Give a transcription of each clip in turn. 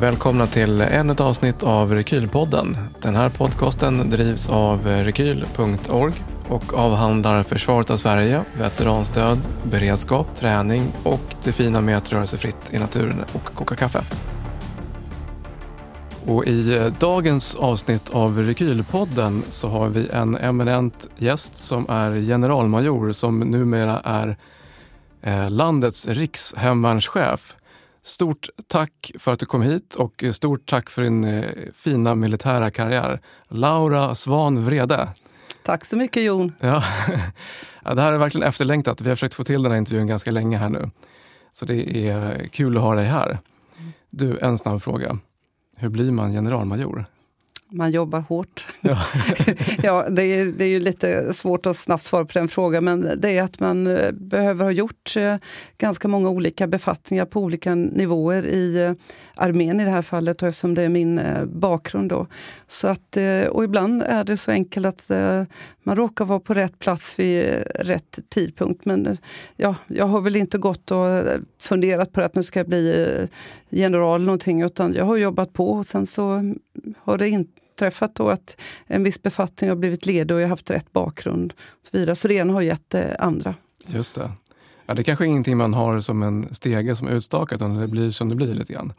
välkomna till ännu ett avsnitt av Rekylpodden. Den här podcasten drivs av rekyl.org och avhandlar försvaret av Sverige, veteranstöd, beredskap, träning och det fina med att röra sig fritt i naturen och koka kaffe. Och I dagens avsnitt av Rekylpodden så har vi en eminent gäst som är generalmajor som numera är eh, landets rikshemvärnschef. Stort tack för att du kom hit och stort tack för din eh, fina militära karriär. Laura Svan Vrede. Tack så mycket Jon. Ja. ja, det här är verkligen efterlängtat. Vi har försökt få till den här intervjun ganska länge här nu. Så det är kul att ha dig här. Du, en snabb fråga. Hur blir man generalmajor? Man jobbar hårt. Ja. ja, det, är, det är ju lite svårt att snabbt svara på den frågan, men det är att man eh, behöver ha gjort eh, ganska många olika befattningar på olika nivåer i eh, armén i det här fallet, eftersom det är min bakgrund. Då. Så att, och ibland är det så enkelt att man råkar vara på rätt plats vid rätt tidpunkt. Men ja, jag har väl inte gått och funderat på att nu ska jag bli general eller någonting, utan jag har jobbat på och sen så har det inte träffat då att en viss befattning har blivit ledig och jag har haft rätt bakgrund. Och så vidare. Så det ena har gett det andra. Just det. Ja, det är kanske ingenting man har som en stege som är utstakat, utan det blir som det blir lite grann.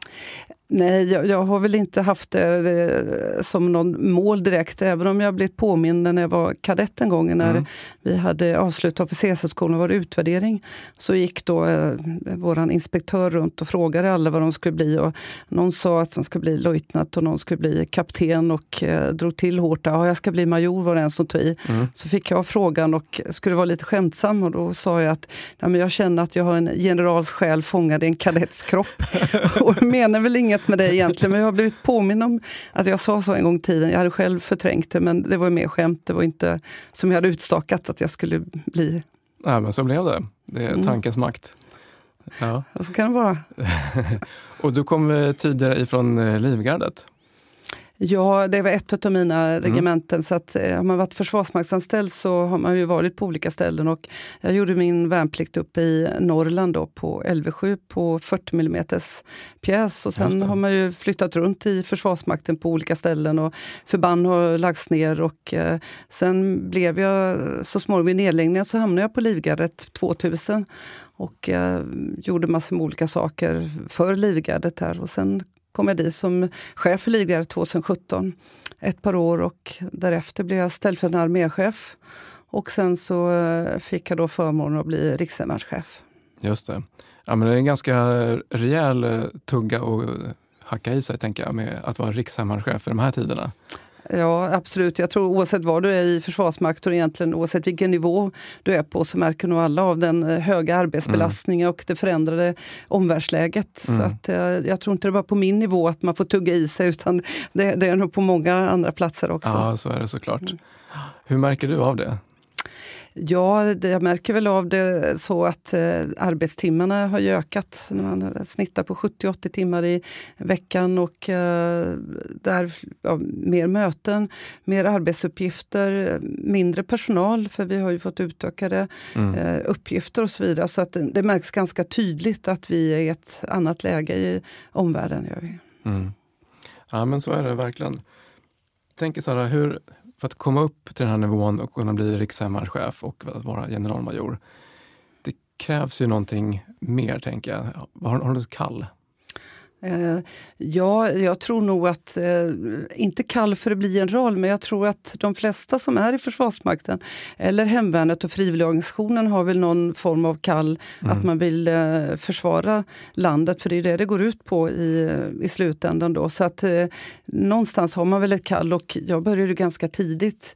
Nej, jag, jag, har väl inte haft det som någon mål direkt, även om jag blivit påmind när jag var kadett en gång när mm. vi hade avslutat officershögskolan och var utvärdering. Så gick då eh, vår inspektör runt och frågade alla vad de skulle bli. Och någon sa att de skulle bli löjtnant och någon skulle bli kapten och eh, drog till hårt. Ja, jag ska bli major var det en som tog i. Mm. Så fick jag frågan och skulle vara lite skämtsam och då sa jag att ja, men jag känner att jag har en generals själ fångad i en kadetts kropp. och menar väl inget vet med det egentligen, men jag har blivit påminn om att jag sa så en gång i tiden. Jag hade själv förträngt det, men det var mer skämt. Det var inte som jag hade utstakat att jag skulle bli. Nej, men så blev det. Det är mm. tankens makt. Ja. Så kan det vara. och du kom eh, tidigare ifrån eh, Livgardet. Ja, det var ett av mina mm. regementen. Så att, eh, har man varit försvarsmaktsanställd så har man ju varit på olika ställen. Och jag gjorde min värnplikt uppe i Norrland då, på LV7 på 40 mm pjäs. Och sen har man ju flyttat runt i Försvarsmakten på olika ställen och förband har lagts ner. Och, eh, sen blev jag så småningom vid nedläggningen så hamnade jag på Livgardet 2000 och eh, gjorde massor med olika saker för Livgardet här. Och sen kom jag dit som chef för Livgardet 2017, ett par år och därefter blev jag ställföreträdande arméchef. Och sen så eh, fick jag då förmånen att bli rikshemvärnschef. Just det. Ja, men det är en ganska rejäl eh, tugga att hacka i sig, tänker jag, med att vara rikshemvärnschef i de här tiderna. Ja absolut. Jag tror oavsett var du är i Försvarsmakten, egentligen oavsett vilken nivå du är på, så märker nog alla av den eh, höga arbetsbelastningen mm. och det förändrade omvärldsläget. Mm. Så att, jag, eh, jag tror inte det är bara på min nivå att man får tugga i sig, utan det, det är nog på många andra platser också. Ja, så är det såklart. Mm. Hur märker du av det? Ja, jag märker väl av det så att eh, arbetstimmarna har ökat. Man snittar på 70-80 timmar i veckan och eh, där, ja, mer möten, mer arbetsuppgifter, mindre personal för vi har ju fått utökade mm. eh, uppgifter och så vidare. Så att det, det, märks ganska tydligt att vi är i ett annat läge i omvärlden. Gör vi. Mm. Ja men så är det verkligen. Tänker så här, hur, för att komma upp till den här nivån och kunna bli rikshemvärnschef och vara generalmajor, det krävs ju någonting mer, tänker jag. Har, har du ett kall? Eh, ja, jag tror nog att, eh, inte kall för att bli general, men jag tror att de flesta som är i Försvarsmakten eller Hemvärnet och frivilligorganisationen har väl någon form av kall mm. att man vill eh, försvara landet, för det är det det går ut på i, i slutändan. Då. Så att någonstans har man väl ett kall och jag började ganska tidigt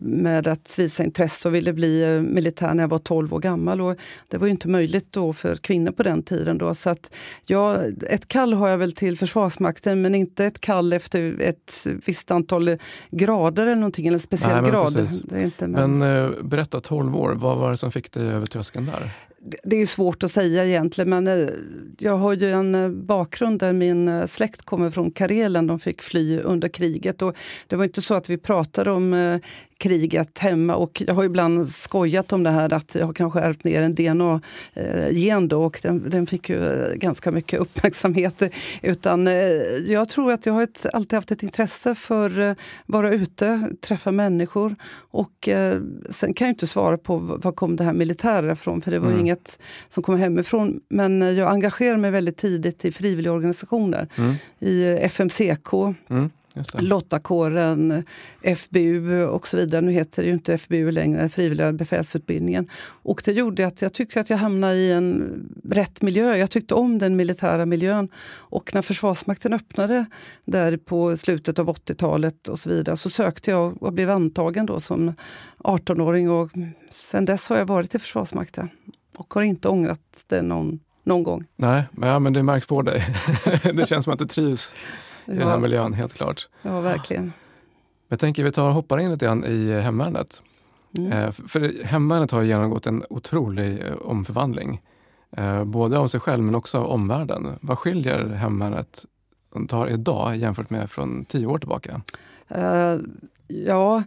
med att visa intresse och ville bli militär när jag var 12 år gammal. Och det var ju inte möjligt då för kvinnor på den tiden. Då. Så att ja, ett kall har jag väl till Försvarsmakten men inte ett kall efter ett visst antal grader eller någonting, eller en speciell Nej, men grad. Inte, men... men eh, berätta, 12 år, vad var det som fick dig över tröskeln där? Det är svårt att säga egentligen, men eh, jag har ju en eh, bakgrund där min eh, släkt kommer från Karelen. De fick fly under kriget. Och det var inte så att vi pratade om kriget hemma. Och jag har ibland skojat om det här att jag har kanske ärvt ner en DNA-gen då och den, den, fick ju ganska mycket uppmärksamhet. Utan jag tror att jag har ett, alltid haft ett intresse för att vara ute, träffa människor. Och sen kan jag inte svara på var kom det här militära ifrån, för det var mm. inget som kom hemifrån. Men jag engagerade mig väldigt tidigt i frivilligorganisationer. Mm. I FMCK, mm. Lottakåren, FBU och så vidare. Nu heter det ju inte FBU längre, frivilliga befälsutbildningen. Och det gjorde att jag tyckte att jag hamnade i en rätt miljö. Jag tyckte om den militära miljön. Och när Försvarsmakten öppnade där på slutet av 80-talet och så vidare så sökte jag och blev antagen då som 18-åring. Och sen dess har jag varit i Försvarsmakten och har inte ångrat det någon, någon gång. Nej, men det märks på dig. det känns som att du trivs i den här miljön, helt klart. Ja, verkligen. Jag tänker vi tar och hoppar in lite grann i hemvärnet. Mm. Eh, för hemvärnet har genomgått en otrolig eh, omförvandling. Eh, både av sig själv men också av omvärlden. Vad skiljer hemvärnet tar idag jämfört med från tio år tillbaka? Uh, ja,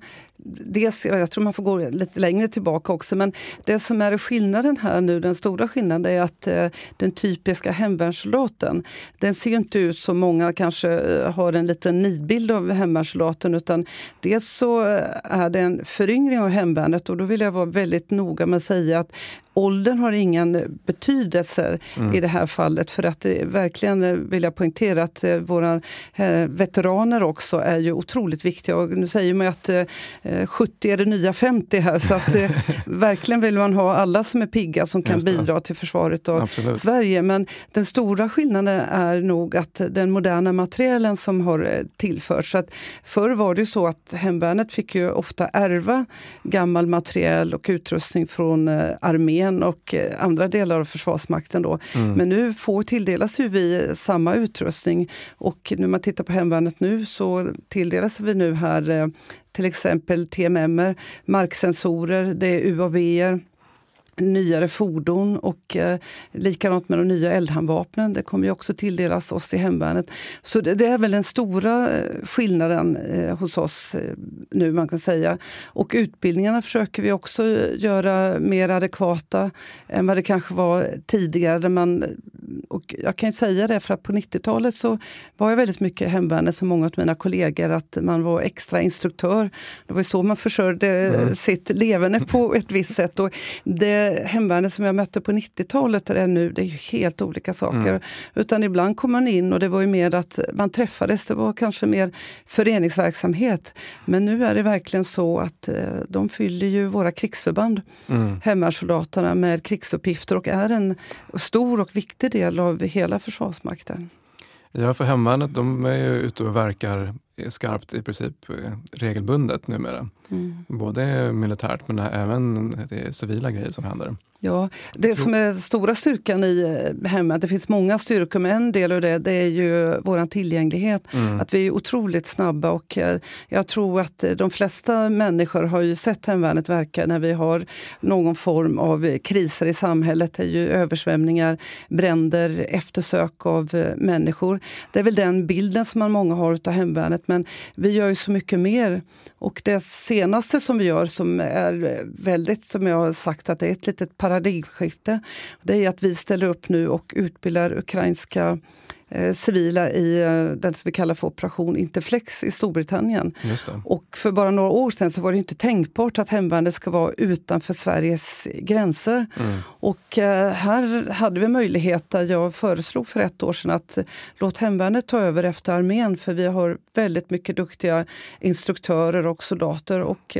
dels, jag tror man får gå lite längre tillbaka också, men det som är skillnaden här nu, den stora skillnaden, är att eh, den typiska hemvärnssoldaten, den ser inte ut som många kanske eh, har en liten nidbild av hemvärnssoldaten, utan dels så eh, är det en föryngring av hemvärnet och då vill jag vara väldigt noga med att säga att åldern har ingen betydelse mm. i det här fallet för att det, verkligen vill jag poängtera att våra veteraner också är ju otroligt viktiga. Och nu säger man att eh, 70 är det nya 50 här så att eh, verkligen vill man ha alla som är pigga som kan bidra till försvaret av Absolut. Sverige. Men den stora skillnaden är nog att den moderna materielen som har eh, tillförts. Att förr var det så att hemvärnet fick ju ofta ärva gammal materiel och utrustning från eh, armén och andra delar av Försvarsmakten. Då. Mm. Men nu får tilldelas ju vi samma utrustning och när man tittar på hemvärnet nu så tilldelas vi nu här till exempel TMM, marksensorer, det är UAV, nyare fordon och eh, likadant med de nya eldhandvapnen. Det kommer ju också tilldelas oss i hemvärnet. Så det, det är väl den stora eh, skillnaden eh, hos oss eh, nu man kan säga. Och utbildningarna försöker vi också göra mer adekvata än vad det kanske var tidigare. Där man, och jag kan säga det för att på 90-talet så var jag väldigt mycket hemvärnet som många av mina kollegor att man var extra instruktör. Det var så man försörjde mm. sitt levande på ett visst sätt. Och det hemvärnet som jag mötte på 90-talet och det är nu, det är helt olika saker. Mm. Utan ibland kom man in och det var ju mer att man träffades, det var kanske mer föreningsverksamhet. Men nu är det verkligen så att eh, de fyller ju våra krigsförband, mm. hemvärnssoldaterna, med krigsuppgifter och är en stor och viktig del av hela Försvarsmakten. Ja, för hemvärnet de är ju ute och verkar skarpt i princip eh, regelbundet numera. Mm. Både militärt men även det civila grejer som händer. Ja, det som är stora styrkan i eh, hemmet, det finns många styrkor men en del av det, det är ju vår tillgänglighet. Mm. Att vi är otroligt snabba och eh, jag tror att de flesta människor har ju sett hemvärnet verka när vi har någon form av kriser i samhället. Det är ju översvämningar, bränder, eftersök av människor. Det är väl den bilden som man många har av hemvärnet men vi gör ju så mycket mer. Och det senaste som vi gör som är väldigt, som jag har sagt, att det är ett litet paradigmskifte. Det är att vi ställer upp nu och utbildar ukrainska eh, civila i eh, den som vi kallar för Operation Interflex i Storbritannien. Och för bara några år sedan så var det inte tänkbart att hemvärnet ska vara utanför Sveriges gränser. Mm. Och eh, här hade vi möjlighet, jag föreslog för ett år sedan att låt hemvärnet ta över efter armén för vi har väldigt mycket duktiga instruktörer och soldater. Och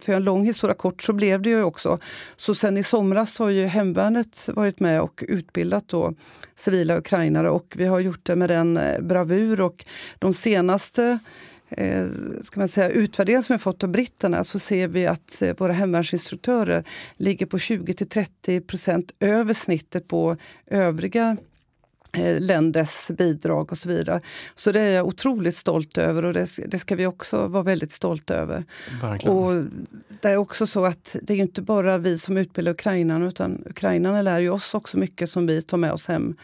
för en lång historia kort så blev det ju också. Så sen i somras har ju hemvärnet varit med och utbildat då civila ukrainare och vi har gjort det med den eh, bravur och de senaste eh, ska man säga, utvärderingen som vi fått av britterna så ser vi att eh, våra hemvärnsinstruktörer ligger på 20 till 30 procent över snittet på övriga eh, länders bidrag och så vidare. Så det är jag otroligt stolt över och det, det ska vi också vara väldigt stolta över. Verkligen. Och det är också så att det är inte bara vi som utbildar ukrainarna utan ukrainarna lär ju oss också mycket som vi tar med oss hem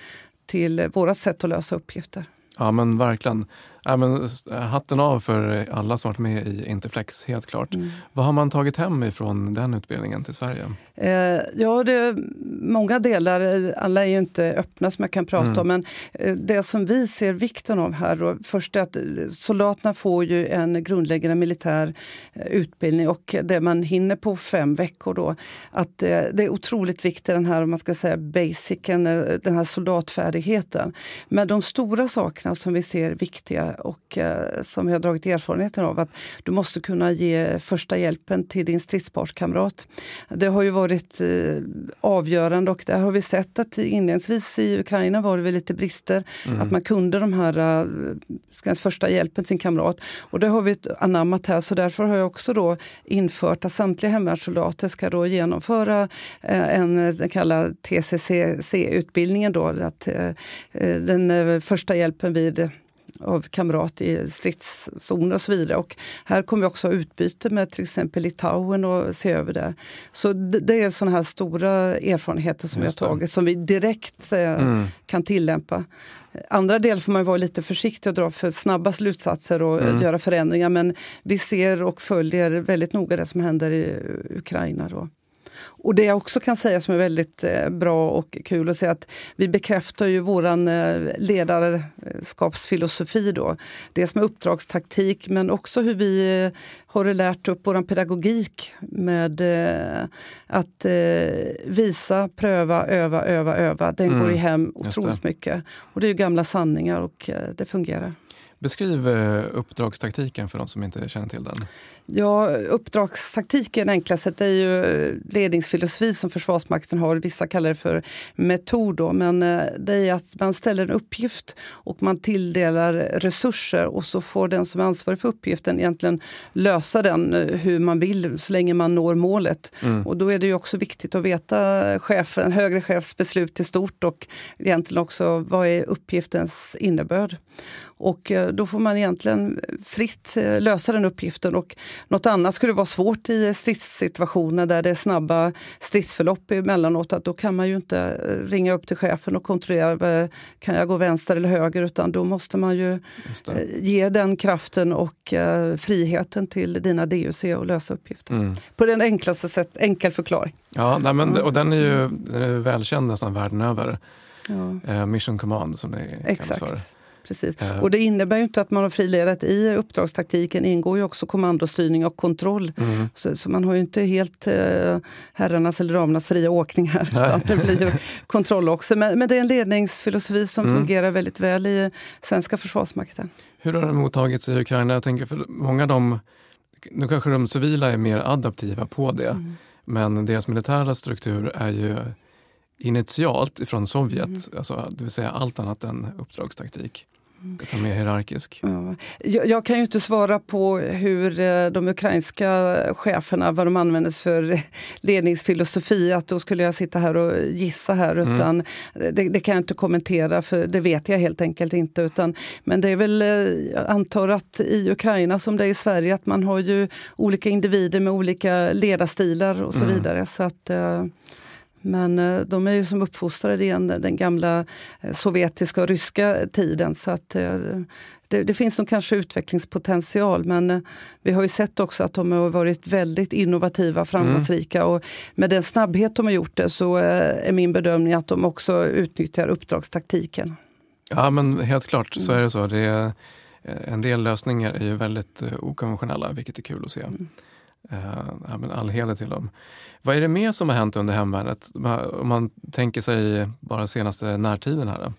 till vårt sätt att lösa uppgifter. Ja men verkligen. Ja, men, hatten av för alla som varit med i Interflex, helt klart. Mm. Vad har man tagit hem ifrån den utbildningen till Sverige? Eh, ja, det många delar. Alla är ju inte öppna som jag kan prata mm. om. Men eh, det som vi ser vikten av här, då, först är att soldaterna får ju en grundläggande militär eh, utbildning och det man hinner på fem veckor då. Att eh, det är otroligt viktigt den här, om man ska säga basicen, eh, den här soldatfärdigheten. Men de stora sakerna som vi ser viktiga och eh, som vi har dragit erfarenheten av, att du måste kunna ge första hjälpen till din stridspartskamrat. Det har ju varit eh, avgörande och där har vi sett att inledningsvis i Ukraina var det lite brister, mm. att man kunde de här eh, första hjälpen till sin kamrat. Och det har vi anammat här, så därför har jag också då infört att samtliga hemvärnssoldater ska då genomföra en den kallade TCCC-utbildningen, då, att, den första hjälpen vid av kamrat i stridszon och så vidare. Och här kommer vi också ha utbyte med till exempel Litauen och se över det. Så det, det är sådana här stora erfarenheter som Just vi har tagit som vi direkt eh, mm. kan tillämpa. Andra delar får man vara lite försiktig och dra för snabba slutsatser och mm. göra förändringar men vi ser och följer väldigt noga det som händer i Ukraina. Då. Och det jag också kan säga som är väldigt eh, bra och kul att se att vi bekräftar ju våran eh, ledarskapsfilosofi då. Dels med uppdragstaktik men också hur vi eh, har lärt upp våran pedagogik med att visa, pröva, öva, öva, öva. Den mm, går i hem otroligt mycket. Och det är gamla sanningar och det fungerar. Beskriv uppdragstaktiken för de som inte känner till den. Ja, uppdragstaktiken enkla sätt är ju eh, ledningsfilosofi som Försvarsmakten har. Vissa kallar det för metod. Då, men eh, det är att man ställer en uppgift och man tilldelar resurser och så får den som är ansvarig för uppgiften egentligen lösa den eh, hur man vill så länge man når målet. Mm. Och då är det ju också viktigt att veta chefen, högre chefs beslut i stort och egentligen också vad är uppgiftens innebörd. Och då får man egentligen fritt lösa den uppgiften. Och något annat skulle vara svårt i stridssituationer där det är snabba stridsförlopp emellanåt. Att då kan man ju inte eh, ringa upp till chefen och kontrollera, eh, kan jag gå vänster eller höger? Utan då måste man ju eh, ge den kraften och friheten till dina DUC och lösa uppgiften. Mm. På den enklaste sätt, enkel förklaring. Ja, nej, men, och den är ju den är välkänd nästan världen över. Ja. Mission Command som det Exakt. kallas för precis. Uh. Och det innebär ju inte att man har friledat. I uppdragstaktiken ingår ju också kommandostyrning och kontroll. Mm. Så, så, man har ju inte helt eh, herrarnas eller damernas fria åkning här. Utan det blir kontroll också. Men, men, det är en ledningsfilosofi som mm. fungerar väldigt väl i svenska försvarsmakten. Hur har den mottagits i Ukraina? Jag tänker för många av dem, nu kanske de civila är mer adaptiva på det. Mm. Men deras militära struktur är ju initialt från Sovjet, mm. alltså, det vill säga allt annat än uppdragstaktik. Utan mer hierarkisk. Ja. Jag, jag, kan ju inte svara på hur eh, de ukrainska cheferna, vad de använder för ledningsfilosofi. Att då skulle jag sitta här och gissa här. Mm. Utan mm. det, det, kan jag inte kommentera för det vet jag helt enkelt inte. Utan, men det är väl, eh, jag antar att i Ukraina som det är i Sverige, att man har ju olika individer med olika ledarstilar och så mm. vidare. Så att eh, men eh, de är ju som uppfostrade i den gamla eh, sovjetiska och ryska tiden. Så att eh, det, det, finns nog kanske utvecklingspotential men vi har ju sett också att de har varit väldigt innovativa, framgångsrika mm. och med den snabbhet de har gjort det så är min bedömning att de också utnyttjar uppdragstaktiken. Ja men helt klart så är det så. Det är, en del lösningar är ju väldigt okonventionella vilket är kul att se. Mm. Uh, all heder till dem. Vad är det mer som har hänt under hemvärnet? Om man tänker sig bara senaste närtiden här. Då?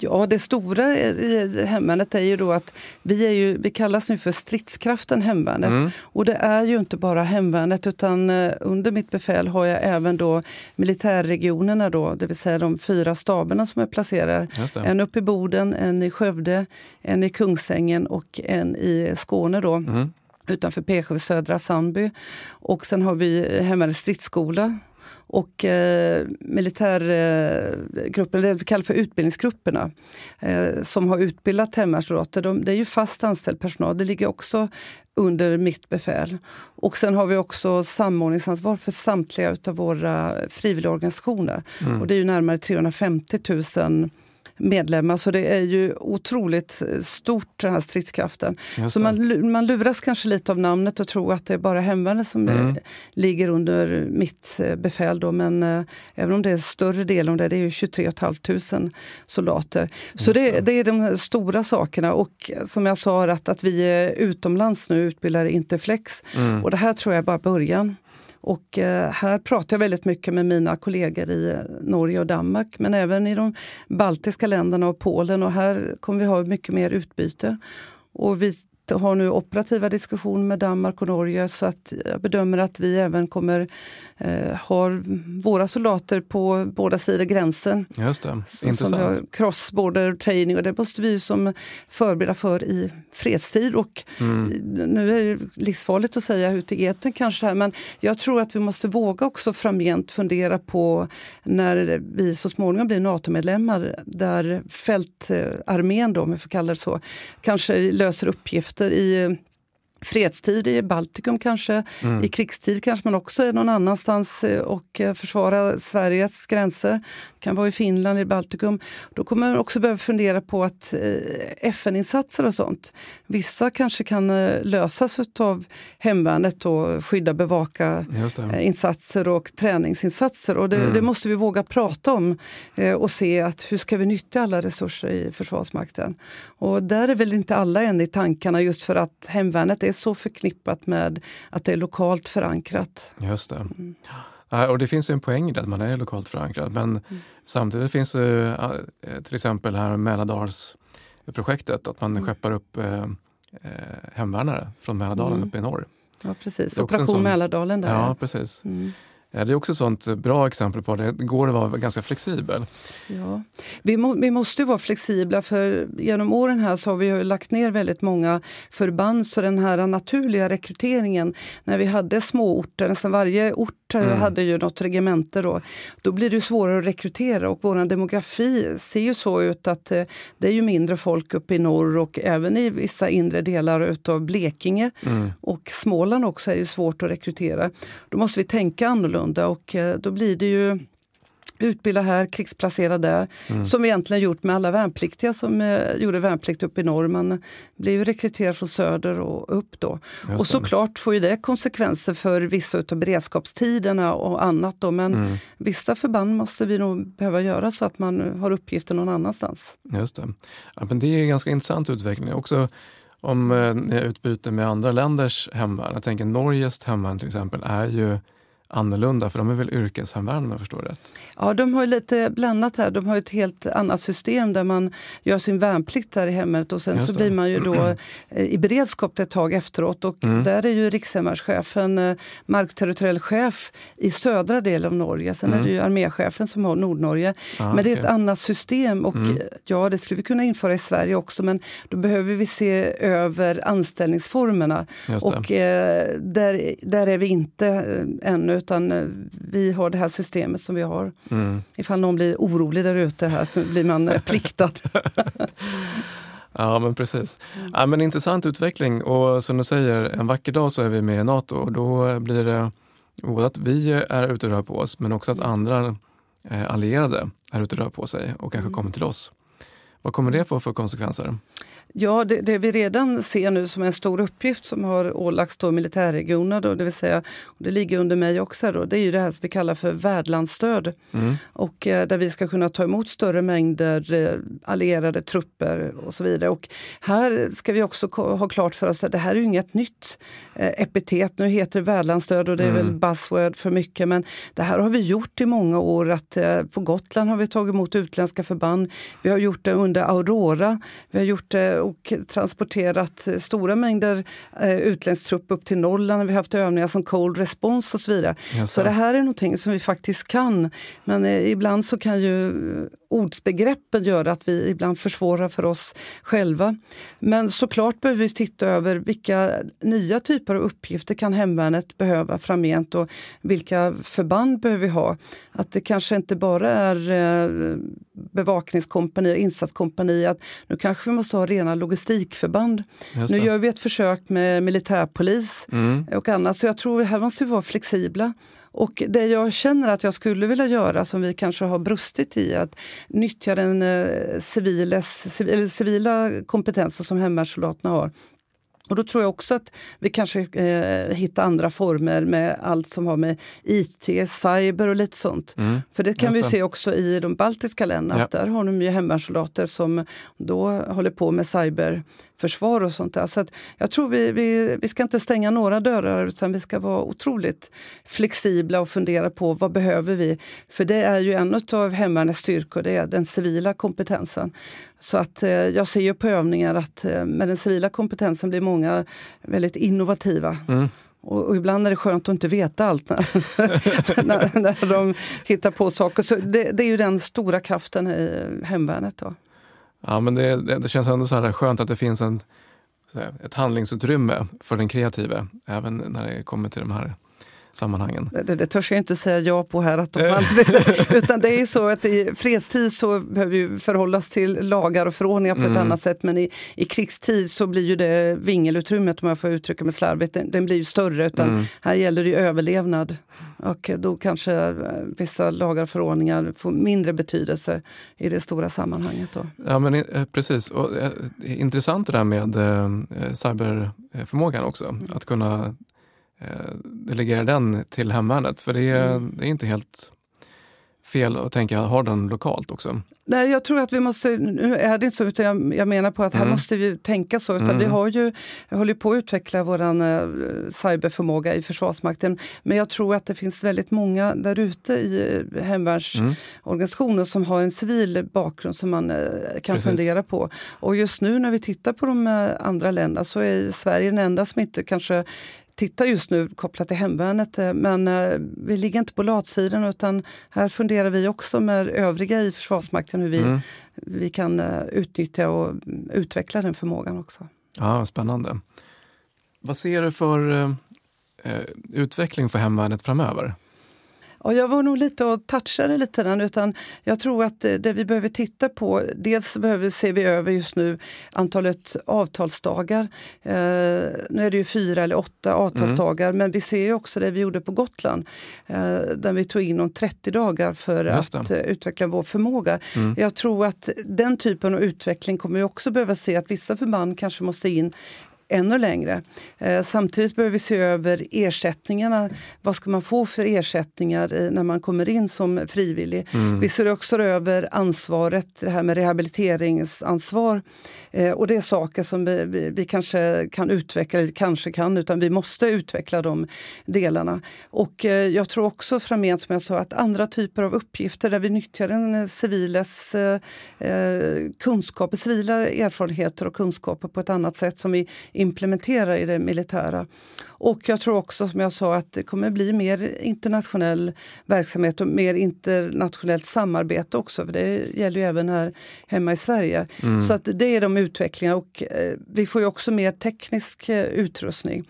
Ja, det stora i hemvärnet är ju då att vi, är ju, vi kallas nu för stridskraften hemvärnet. Mm. Och det är ju inte bara hemvärnet utan eh, under mitt befäl har jag även då militärregionerna då, det vill säga de fyra staberna som är placerade. En uppe i Boden, en i Skövde, en i Kungsängen och en i Skåne då. Mm utanför P7 Södra Sandby. Och sen har vi Hemmets stridsskola och eh, militärgruppen, det vi kallar för utbildningsgrupperna, eh, som har utbildat hemvärnssoldater. De, det är ju fast anställd personal, det ligger också under mitt befäl. Och sen har vi också samordningsansvar för samtliga av våra frivilligorganisationer. Mm. Och det är ju närmare 350 000 medlemmar. Så det är ju otroligt stort den här stridskraften. Så man, man luras kanske lite av namnet och tror att det är bara hemvärnet som mm. ligger under mitt befäl. Då. Men eh, även om det är större del av det, det är ju 23 500 soldater. Så det, det, är de stora sakerna. Och som jag sa, att, att vi är utomlands nu utbildar Interflex. Mm. Och det här tror jag är bara början. Och eh, här pratar jag väldigt mycket med mina kollegor i eh, Norge och Danmark men även i de baltiska länderna och Polen och här kommer vi ha mycket mer utbyte. Och vi har nu operativa diskussioner med Danmark och Norge så att jag bedömer att vi även kommer eh, ha våra soldater på båda sidor gränsen. Just det, så, intressant. Som cross border training och det måste vi som förbereda för i fredstid. Och mm. Nu är det livsfarligt att säga ut i eten kanske men jag tror att vi måste våga också framgent fundera på när vi så småningom blir NATO-medlemmar där fältarmén, då, om jag får kalla det så, kanske löser uppgifter i fredstid i Baltikum kanske, mm. i krigstid kanske man också är någon annanstans eh, och eh, försvara Sveriges gränser. kan vara i Finland, i Baltikum. Då kommer man också behöva fundera på att eh, FN-insatser och sånt, vissa kanske kan lösas av hemvärnet och skydda, bevaka insatser och träningsinsatser. Och det, mm. det, måste vi våga prata om och se att hur ska vi nyttja alla resurser i Försvarsmakten. Och där är väl inte alla än i tankarna just för att hemvärnet är så förknippat med att det är lokalt förankrat. Just det. Mm. Och det finns en poäng i det, att man är lokalt förankrad. Men mm. samtidigt finns det eh, till exempel här Mälardalsprojektet, att man mm. skeppar upp eh, eh hemvärnare från Mälardalen mm. uppe i norr. Ja precis, Operation sån, Mälardalen. Där. Ja, precis. Mm. Ja, det är också ett sånt bra exempel på det. Det går att vara ganska flexibel. Ja. Vi, må, vi måste vara flexibla för genom åren här så har vi lagt ner väldigt många förband så den här naturliga rekryteringen när vi hade små orter, nästan varje ort mm. hade ju något regemente då. Då blir det svårare att rekrytera och vår demografi ser ju så ut att eh, det är ju mindre folk uppe i norr och även i vissa inre delar utav Blekinge mm. och Småland också är det svårt att rekrytera. Då måste vi tänka annorlunda och eh, då blir det ju utbilda här, krigsplacera där. Mm. Som vi egentligen gjort med alla värnpliktiga som eh, gjorde värnplikt uppe i norr. Man blev rekryterad från söder och upp då. och såklart får ju det konsekvenser för vissa av beredskapstiderna och annat då. Men mm. vissa förband måste vi nog behöva göra så att man har uppgifter någon annanstans. Just det. Ja, men det är en ganska intressant utveckling. Också om eh, ni utbyter med andra länders hemvärn. Jag tänker Norges hemvärn till exempel är ju annorlunda? För de är väl yrkeshemvärn om jag förstår rätt? Ja, de har lite blandat här. De har ett helt annat system där man gör sin värnplikt där i hemmet och sen så blir man ju då eh, i beredskap ett tag efteråt. Och mm. där är ju rikshemvärnschefen eh, markterritoriell chef i södra delen av Norge. Sen mm. är det ju arméchefen som har Nordnorge. Ah, men det är ett annat system och mm. ja, det skulle vi kunna införa i Sverige också men då behöver vi se över anställningsformerna. Och eh, där, där är vi inte eh, ännu utan eh, vi har det här systemet som vi har. Mm. Ifall någon blir orolig där ute, här, blir man eh, pliktad. ja men precis. Mm. Ja, men intressant utveckling och som du säger, en vacker dag så är vi med i Nato och då blir det både att vi är ute och rör på oss men också att andra eh, allierade är ute och rör på sig och kanske mm. kommer till oss. Vad kommer det få för konsekvenser? Ja, det, det, vi redan ser nu som en stor uppgift som har ålagts då militärregioner, då, det vill säga, och det ligger under mig också, då, det är ju det här som vi kallar för värdlandsstöd. Mm. Och eh, där vi ska kunna ta emot större mängder eh, allierade trupper och så vidare. Och här ska vi också ha klart för oss att det här är inget nytt eh, epitet. Nu heter det värdlandsstöd och det är mm. väl buzzword för mycket, men det här har vi gjort i många år. Att, eh, på Gotland har vi tagit emot utländska förband. Vi har gjort det under Aurora. Vi har gjort det och transporterat stora mängder eh, utländsk trupp upp till Norrland. Vi har haft övningar som Cold Response och så vidare. Så det här är någonting som vi faktiskt kan. Men eh, ibland så kan ju ordsbegreppen göra att vi ibland försvårar för oss själva. Men såklart behöver vi titta över vilka nya typer av uppgifter kan hemvärnet behöva framgent och vilka förband behöver vi ha. Att det kanske inte bara är eh, bevakningskompani och insatskompani, att nu kanske vi måste ha rena logistikförband. Nu gör vi ett försök med militärpolis mm. och annat, så jag tror att här måste vi vara flexibla. Och det jag känner att jag skulle vilja göra, som vi kanske har brustit i, att nyttja den eh, civiles, civila kompetensen som hemvärnssoldaterna har och då tror jag också att vi kanske eh, hittar andra former med allt som har med IT, cyber och lite sånt. Mm, För det kan vi det. se också i de baltiska länderna, ja. där har de ju hemvärnssoldater som då håller på med cyberförsvar och sånt där. Så att jag tror vi, vi, vi ska inte stänga några dörrar utan vi ska vara otroligt flexibla och fundera på vad behöver vi? För det är ju en av hemvärnets styrkor, det är den civila kompetensen. Så att eh, jag ser ju på övningar att eh, med den civila kompetensen blir många väldigt innovativa. Mm. Och, och, ibland är det skönt att inte veta allt när, när, när de hittar på saker. Så det, det, är ju den stora kraften i hemvärnet. Då. Ja, men det, det, det känns ändå så här skönt att det finns en, ett handlingsutrymme för den kreative även när det kommer till de här sammanhangen. Det, det törs jag inte säga ja på här. Att de aldrig, utan det är så att i fredstid så behöver vi förhållas till lagar och förordningar på mm. ett annat sätt men i, i krigstid så blir ju det vingelutrymmet, om jag får uttrycka mig slarvigt, den, den blir ju större. Utan mm. Här gäller det överlevnad. Och då kanske eh, vissa lagar och förordningar får mindre betydelse i det stora sammanhanget. Då. Ja men eh, precis, och, eh, intressant det där med eh, cyberförmågan också. Mm. Att kunna eh, delegera den till hemvärnet. För det är, mm. det är inte helt fel att tänka ha den lokalt också. Nej, jag tror att vi måste, nu är det inte så, utan jag, jag menar på att mm. här måste vi tänka så. Utan mm. Vi har ju, jag håller på att utveckla vår uh, cyberförmåga i Försvarsmakten. Men jag tror att det finns väldigt många där ute i eh, hemvärnsorganisationen mm. som har en civil bakgrund som man kan Precis. fundera på. Och just nu när vi tittar på de andra länderna så är Sverige den enda som inte kanske tittar just nu kopplat till hemvärnet. Eh, men eh, vi ligger inte på latsidan utan här funderar vi också med övriga i Försvarsmakten hur vi, mm. vi kan eh, utnyttja och utveckla den förmågan också. Ja, Spännande. Vad ser du för eh, utveckling för hemvärnet framöver? Ja, jag var nog lite och touchade lite den, utan jag tror att det, vi behöver titta på, dels behöver ser vi över just nu antalet avtalsdagar. Eh, nu är det ju fyra eller åtta avtalsdagar, mm. men vi ser också det vi gjorde på Gotland, eh, där vi tog in om 30 dagar för att eh, utveckla vår förmåga. Mm. Jag tror att den typen av utveckling kommer vi också behöva se att vissa förband kanske måste in ännu längre. Eh, samtidigt behöver vi se över ersättningarna. Vad ska man få för ersättningar när man kommer in som frivillig? Mm. Vi ser också över ansvaret, det här med rehabiliteringsansvar. Eh, och det är saker som vi, vi, vi, kanske kan utveckla, eller kanske kan, utan vi måste utveckla de delarna. Och eh, jag tror också framgent, som jag sa, att andra typer av uppgifter där vi nyttjar den civiles eh, kunskaper, civila erfarenheter och kunskaper på ett annat sätt som vi implementera i det militära. Och jag tror också som jag sa att det kommer bli mer internationell verksamhet och mer internationellt samarbete också. För Det gäller ju även här hemma i Sverige. Mm. Så att det är de utvecklingarna och eh, vi får ju också mer teknisk eh, utrustning.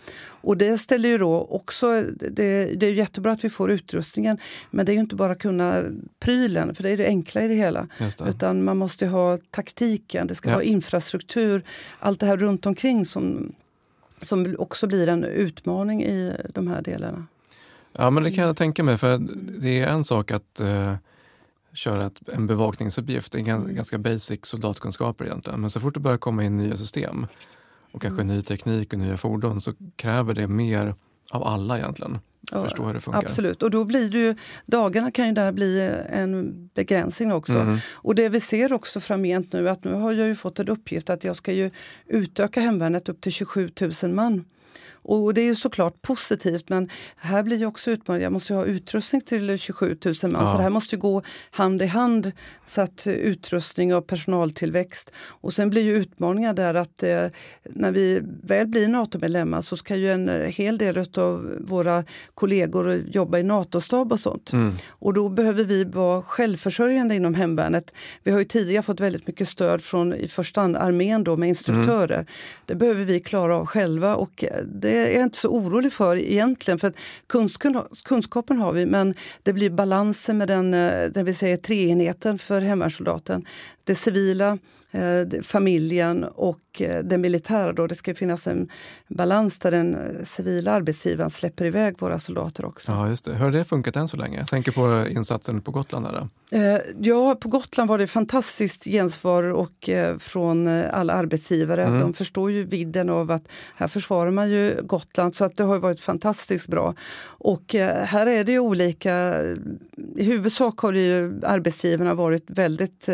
Och det ställer ju då också, det, det är jättebra att vi får utrustningen men det är ju inte bara kunna prylen, för det är det enkla i det hela. Det. Utan man måste ha taktiken, det ska ja. vara infrastruktur, allt det här runt omkring som som också blir en utmaning i de här delarna. Ja, men det kan jag tänka mig. För det är en sak att uh, köra ett, en bevakningsuppgift. Det är mm. ganska basic soldatkunskaper egentligen. Men så fort det börjar komma in nya system och kanske mm. ny teknik och nya fordon så kräver det mer av alla egentligen förstå hur det funkar. Absolut, och då blir det ju, dagarna kan ju där bli en begränsning också. Mm. Och det vi ser också framgent nu, att nu har jag ju fått en uppgift att jag ska ju utöka hemvärnet upp till 27 000 man. Och det är ju såklart positivt men här blir ju också utmaningen, jag måste ha utrustning till 27 000 man. Ja. Så det här måste gå hand i hand. Så att utrustning och personaltillväxt. Och sen blir ju utmaningar där att eh, när vi väl blir NATO-medlemmar så ska ju en hel del av våra kollegor jobba i NATO-stab och sånt. Mm. Och då behöver vi vara självförsörjande inom hemvärnet. Vi har ju tidigare fått väldigt mycket stöd från i första hand armén då med instruktörer. Mm. Det behöver vi klara av själva och det är jag inte så orolig för egentligen. För kunskapen har vi men det blir balansen med den, eh, den vi säger treenheten för hemvärnssoldaten det civila, eh, familjen och eh, det militära. Då. Det ska finnas en balans där den eh, civila arbetsgivaren släpper iväg våra soldater också. Ja, just det. Hur har det funkat än så länge? Jag tänker på insatsen på Gotland. Där. Ja, på Gotland var det fantastiskt gensvar och, från alla arbetsgivare. Mm. De förstår ju vidden av att här försvarar man ju Gotland så att det har varit fantastiskt bra. Och här är det ju olika, i huvudsak har ju arbetsgivarna varit väldigt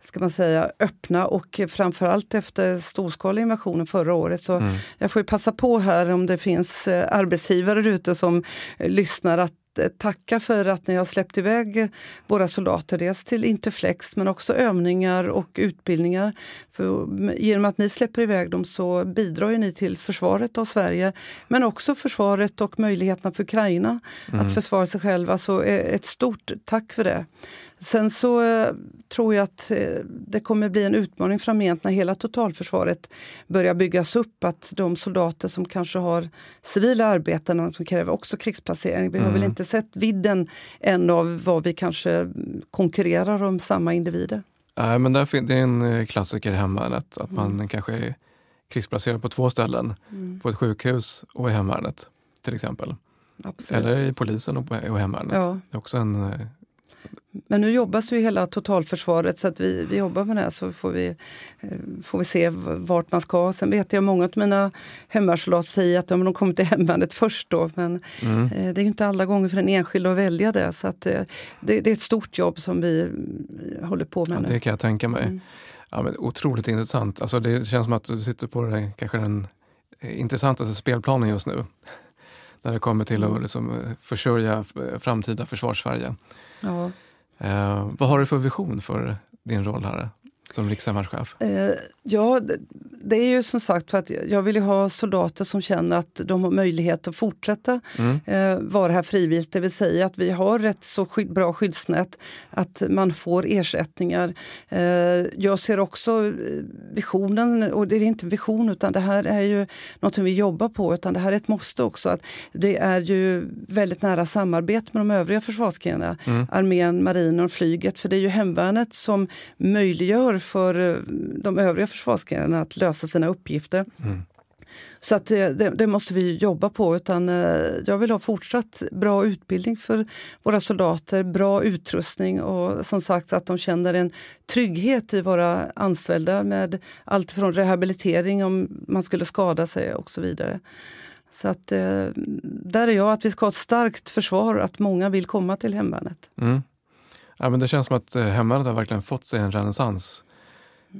ska man säga, öppna och framförallt efter storskaliga invasionen förra året. Så mm. Jag får passa på här om det finns eh, arbetsgivare ute som eh, lyssnar att eh, tacka för att ni har släppt iväg våra soldater, dels till Interflex men också övningar och utbildningar. För genom att ni släpper iväg dem så bidrar ni till försvaret av Sverige men också försvaret och möjligheterna för Ukraina mm. att försvara sig själva. Så ett stort tack för det. Sen så eh, tror jag att eh, det kommer bli en utmaning framgent när hela totalförsvaret börjar byggas upp. Att de soldater som kanske har civila arbeten som kräver också krigsplacering. Vi har väl mm. inte sett vidden än av vad vi kanske konkurrerar om samma individer. Nej, men där, det är en eh, klassiker i hemvärnet att man mm. kanske är krigsplacerad på två ställen. Mm. På ett sjukhus och i hemvärnet till exempel. Absolut. Eller i polisen och, och hemvärnet. Ja. Det är också en men nu jobbas ju hela totalförsvaret så att vi, vi jobbar med det så får vi, eh, får vi se vart man ska. Sen vet jag många av mina hemvärnssoldater säger att de kommer till hemvärnet först då. Men mm. eh, det är inte alla gånger för den enskilde att välja det. Så att, eh, det, det, är ett stort jobb som vi håller på med ja, nu. Det kan jag tänka mig. Mm. Ja, men otroligt intressant. Alltså det känns som att du sitter på det, kanske den intressantaste spelplanen just nu. När det kommer till att mm. liksom försörja framtida försvarssverige. Ja. Eh, vad har du för vision för din roll här som rikshemvärnschef? Eh, ja, det är ju som sagt för att jag vill ha soldater som känner att de har möjlighet att fortsätta mm. eh, vara här frivilligt. Det vill säga att vi har ett så skydd, bra skyddsnät att man får ersättningar. Eh, jag ser också eh, visionen, och det är inte vision utan det här är ju något vi jobbar på, utan det här är ett måste också. att Det är ju väldigt nära samarbete med de övriga försvarsgrenarna, mm. armén, marinen och flyget. För det är ju hemvärnet som möjliggör för eh, de övriga försvarsgrenarna att lösa sina uppgifter. Mm. Så att det, det, måste vi jobba på. Utan, eh, jag vill ha fortsatt bra utbildning för våra soldater, bra utrustning och som sagt att de känner en trygghet i våra anställda med allt från rehabilitering om man skulle skada sig och så vidare. Så att eh, där är jag, att vi ska ha ett starkt försvar, att många vill komma till hemvärnet. Mm. Ja, men det känns som att hemvärnet har verkligen fått sig en renässans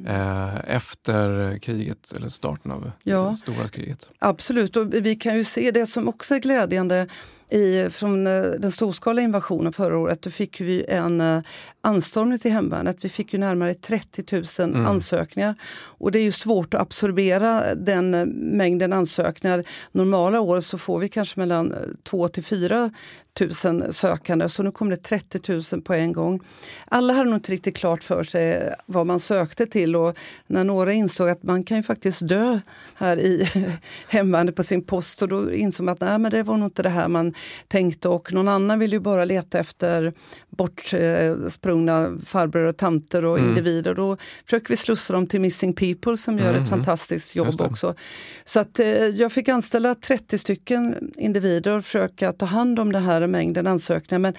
eh, efter kriget, eller starten av ja, det stora kriget. Absolut, och vi kan ju se det som också är glädjande i, från eh, den storskaliga invasionen förra året, då fick vi en uh, anstormning till hemvärnet. Vi fick ju närmare 30 000 mm. ansökningar. Och det är ju svårt att absorbera den uh, mängden ansökningar. Normala år så får vi kanske mellan 2 till 4 000 sökande, så nu kom det 30 000 på en gång. Alla hade nog inte riktigt klart för sig vad man sökte till och när några insåg att man kan ju faktiskt dö här i hemvärnet på sin post, och då insåg man att nej, men det var nog inte det här man tänkte och någon annan vill ju bara leta efter bortsprungna farbröder och tanter och mm. individer. Då försöker vi slussa dem till Missing People som gör mm. ett fantastiskt jobb också. Så att eh, jag fick anställa 30 stycken individer och försöka ta hand om den här mängden ansökningar. Men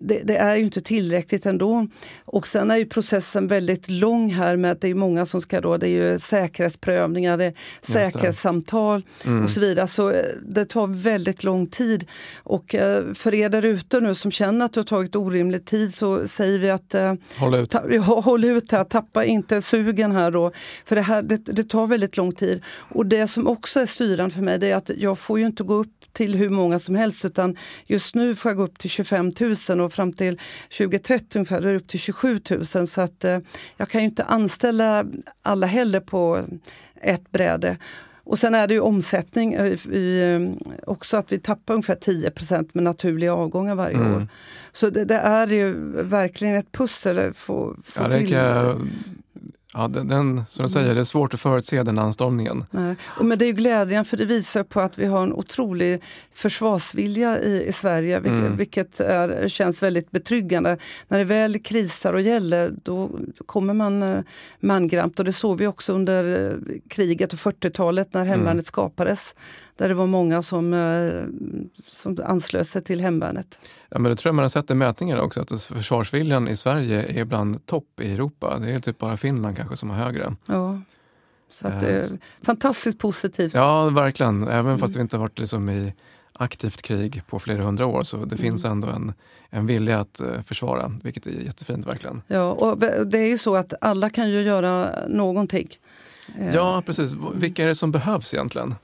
det, det, är ju inte tillräckligt ändå. Och sen är ju processen väldigt lång här med att det är många som ska då, det är ju säkerhetsprövningar, det är säkerhetssamtal mm. och så vidare. Så eh, det tar väldigt lång tid. Och eh, för er där ute nu som känner att det har tagit orimlig tid så säger vi att eh, håll ut, ta, håll ut här, tappa inte sugen här då. För det här det, det, tar väldigt lång tid. Och det som också är styrande för mig det är att jag får ju inte gå upp till hur många som helst utan just nu får jag gå upp till 25 000 och fram till 2030 ungefär är det upp till 27 000 så att eh, jag kan ju inte anställa alla heller på ett bräde. Och sen är det ju omsättning, i, eh, också att vi tappar ungefär 10% med naturliga avgångar varje mm. år. Så det, det, är ju verkligen ett pussel. Få, få ja, det kan jag Ja, den, den, som du säger, det är svårt att förutse den anstormningen. Nej. Och men det är glädjen för det visar på att vi har en otrolig försvarsvilja i, i Sverige, vilket, mm. vilket är, känns väldigt betryggande. När det väl krisar och gäller, då kommer man eh, mangrant och det såg vi också under eh, kriget och 40-talet när hemvärnet mm. skapades där det var många som, eh, som anslöt sig till hemvärnet. Ja, men det tror jag man har sett i mätningar också, att försvarsviljan i Sverige är bland topp i Europa. Det är typ bara Finland kanske som har högre. Ja. Så att det är eh, fantastiskt positivt. Ja, verkligen. Även mm. fast vi inte varit liksom i aktivt krig på flera hundra år så det mm. finns ändå en, en vilja att uh, försvara, vilket är jättefint verkligen. Ja, och det är ju så att alla kan ju göra någonting. Ja, precis. Vilka är det som behövs egentligen?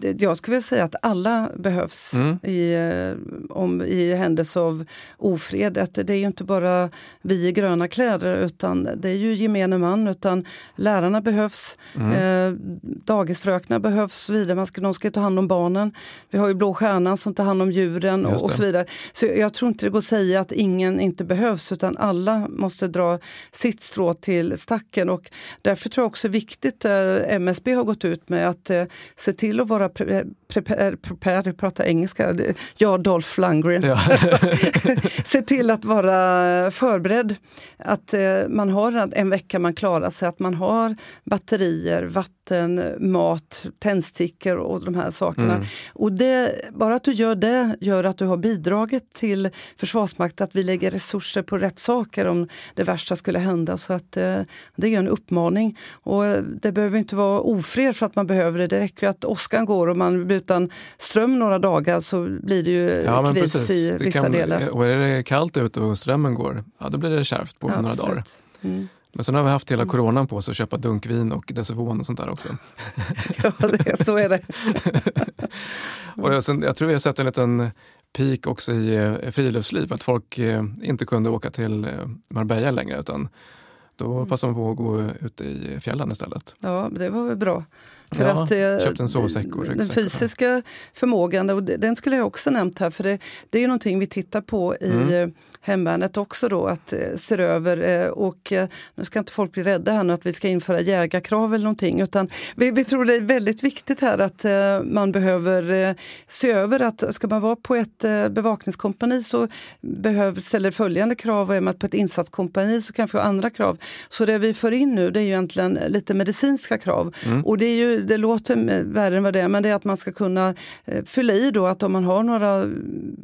Jag skulle vilja säga att alla behövs mm. i, eh, om, i händelse av ofred. Att det är ju inte bara vi i gröna kläder utan det är ju gemene man. Utan lärarna behövs, mm. eh, dagisfröknar behövs vidare. Man ska, de ska ta hand om barnen. Vi har ju Blå Stjärnan som tar hand om djuren och, och, så vidare. Så jag tror inte det går att säga att ingen inte behövs utan alla måste dra sitt strå till stacken. Och därför tror jag också viktigt, eh, MSB har gått ut med att eh, se till att vara prepared, prepared prata engelska, jag Dolph Lundgren. Ja. Se till att vara förberedd. Att eh, man har en vecka man klarar sig, att man har batterier, vatten, mat, tändstickor och de här sakerna. Mm. Och det, bara att du gör det gör att du har bidragit till Försvarsmakten att vi lägger resurser på rätt saker om det värsta skulle hända. Så att eh, det är en uppmaning. Och det behöver inte vara ofred för att man behöver det. Det räcker att åskan går och man blir utan ström några dagar så blir det ju ja, kris precis. i vissa kan, delar. Och är det kallt ute och strömmen går, ja då blir det kärvt på ja, några absolut. dagar. Mm. Men sen har vi haft hela mm. coronan på oss att köpa dunkvin och Desivon och sånt där också. ja, det, så är det. och sen, jag tror vi har sett en liten peak också i eh, friluftsliv, att folk eh, inte kunde åka till eh, Marbella längre utan då mm. passade man på att gå ut i fjällen istället. Ja, det var väl bra. För ja, att, eh, köpt en sovsäck och Den fysiska förmågan, och den skulle jag också nämnt här, för det, det är någonting vi tittar på i mm. Eh, hemvärnet också då, att eh, se över. och nu ska inte folk bli rädda här nu att vi ska införa jägarkrav eller någonting, utan vi, vi tror det är väldigt viktigt här att man behöver se över att ska man vara på ett bevakningskompani så behövs, ställer följande krav och är man på ett insatskompani så kanske andra krav. Så det vi för in nu det är ju egentligen lite medicinska krav. Mm. Och det är ju det låter värre än vad det är, men det är att man ska kunna eh, fylla i då att om man har några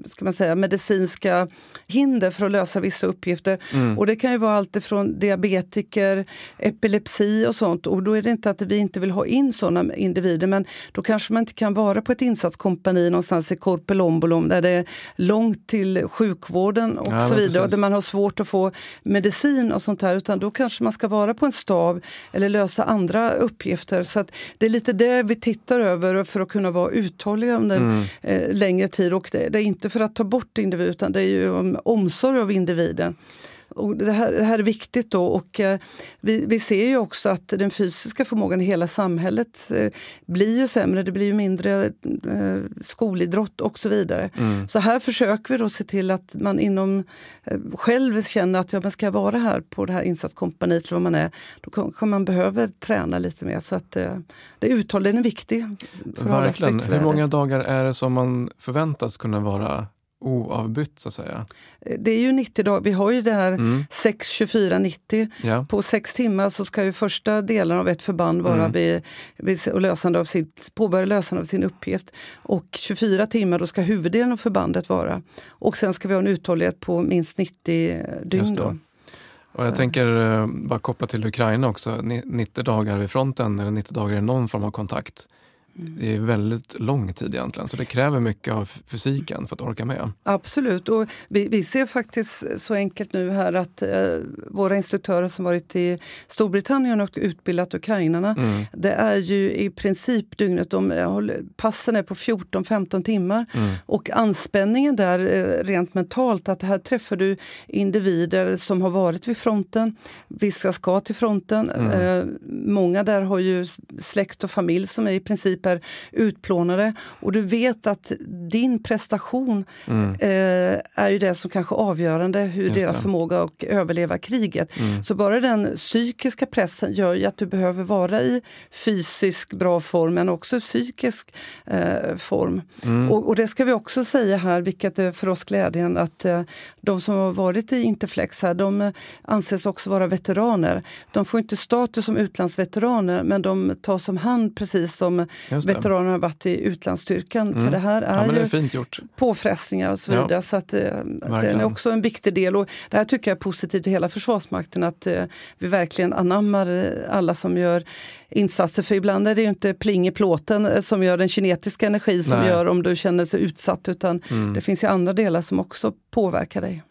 ska man säga, medicinska hinder för att lösa vissa uppgifter. Mm. Och det kan ju vara allt ifrån diabetiker, epilepsi och sånt. Och då är det inte att vi inte vill ha in sådana individer, men då kanske man inte kan vara på ett insatskompani någonstans i Korpelombolom där det är långt till sjukvården och ja, så vidare, och där man har svårt att få medicin och sånt här, utan då kanske man ska vara på en stav eller lösa andra uppgifter. Så att det är lite det vi tittar över för att kunna vara uthålliga under mm. eh, längre tid. Och det, det, är inte för att ta bort individ utan det är ju om omsorg av individen. Och det, här, det här är viktigt då och eh, vi, vi ser ju också att den fysiska förmågan i hela samhället eh, blir ju sämre. Det blir ju mindre eh, skolidrott och så vidare. Mm. Så här försöker vi då se till att man inom eh, själv känner att ja, men ska jag vara här på det här insatskompaniet eller vad man är, då kanske man behöver träna lite mer. Så att eh, det uthålligheten är viktig. Verkligen. Hur många dagar är det som man förväntas kunna vara oavbytt så att säga? Det är ju 90 dagar, vi har ju det här mm. 6, 24, 90. Ja. På sex timmar så ska ju första delen av ett förband vara mm. vid, vid lösande av sitt, påbörja lösande av sin uppgift. Och 24 timmar då ska huvuddelen av förbandet vara. Och sen ska vi ha en uthållighet på minst 90 dygn. Då. Och jag så. tänker eh, bara koppla till Ukraina också, 90 dagar vid fronten eller 90 dagar i någon form av kontakt. Det är väldigt lång tid egentligen, så det kräver mycket av fysiken för att orka med. Absolut, och vi, vi ser faktiskt så enkelt nu här att eh, våra instruktörer som varit i Storbritannien och utbildat ukrainarna, mm. det är ju i princip dygnet, de, passen är på 14-15 timmar. Mm. Och anspänningen där eh, rent mentalt, att här träffar du individer som har varit vid fronten, vissa ska till fronten. Mm. Eh, många där har ju släkt och familj som är i princip principer utplånade. Och du vet att din prestation mm. eh, är ju det som kanske är avgörande hur Just deras det. förmåga att överleva kriget. Mm. Så bara den psykiska pressen gör ju att du behöver vara i fysisk bra form men också psykisk eh, form. Mm. Och, och, det ska vi också säga här, vilket är för oss glädjen, att eh, de som har varit i Interflex här, de eh, anses också vara veteraner. De får inte status som utlandsveteraner men de tas om hand precis som veteraner har varit i utlandsstyrkan. Mm. För det här är, ja, det är ju påfrestningar och så vidare. Ja. Så att, eh, det är också en viktig del. Och det här tycker jag är positivt i hela Försvarsmakten att eh, vi verkligen anammar eh, alla som gör insatser. För ibland är det ju inte pling i plåten eh, som gör den kinetiska energi som Nej. gör om du känner dig utsatt utan mm. det finns ju andra delar som också påverkar dig.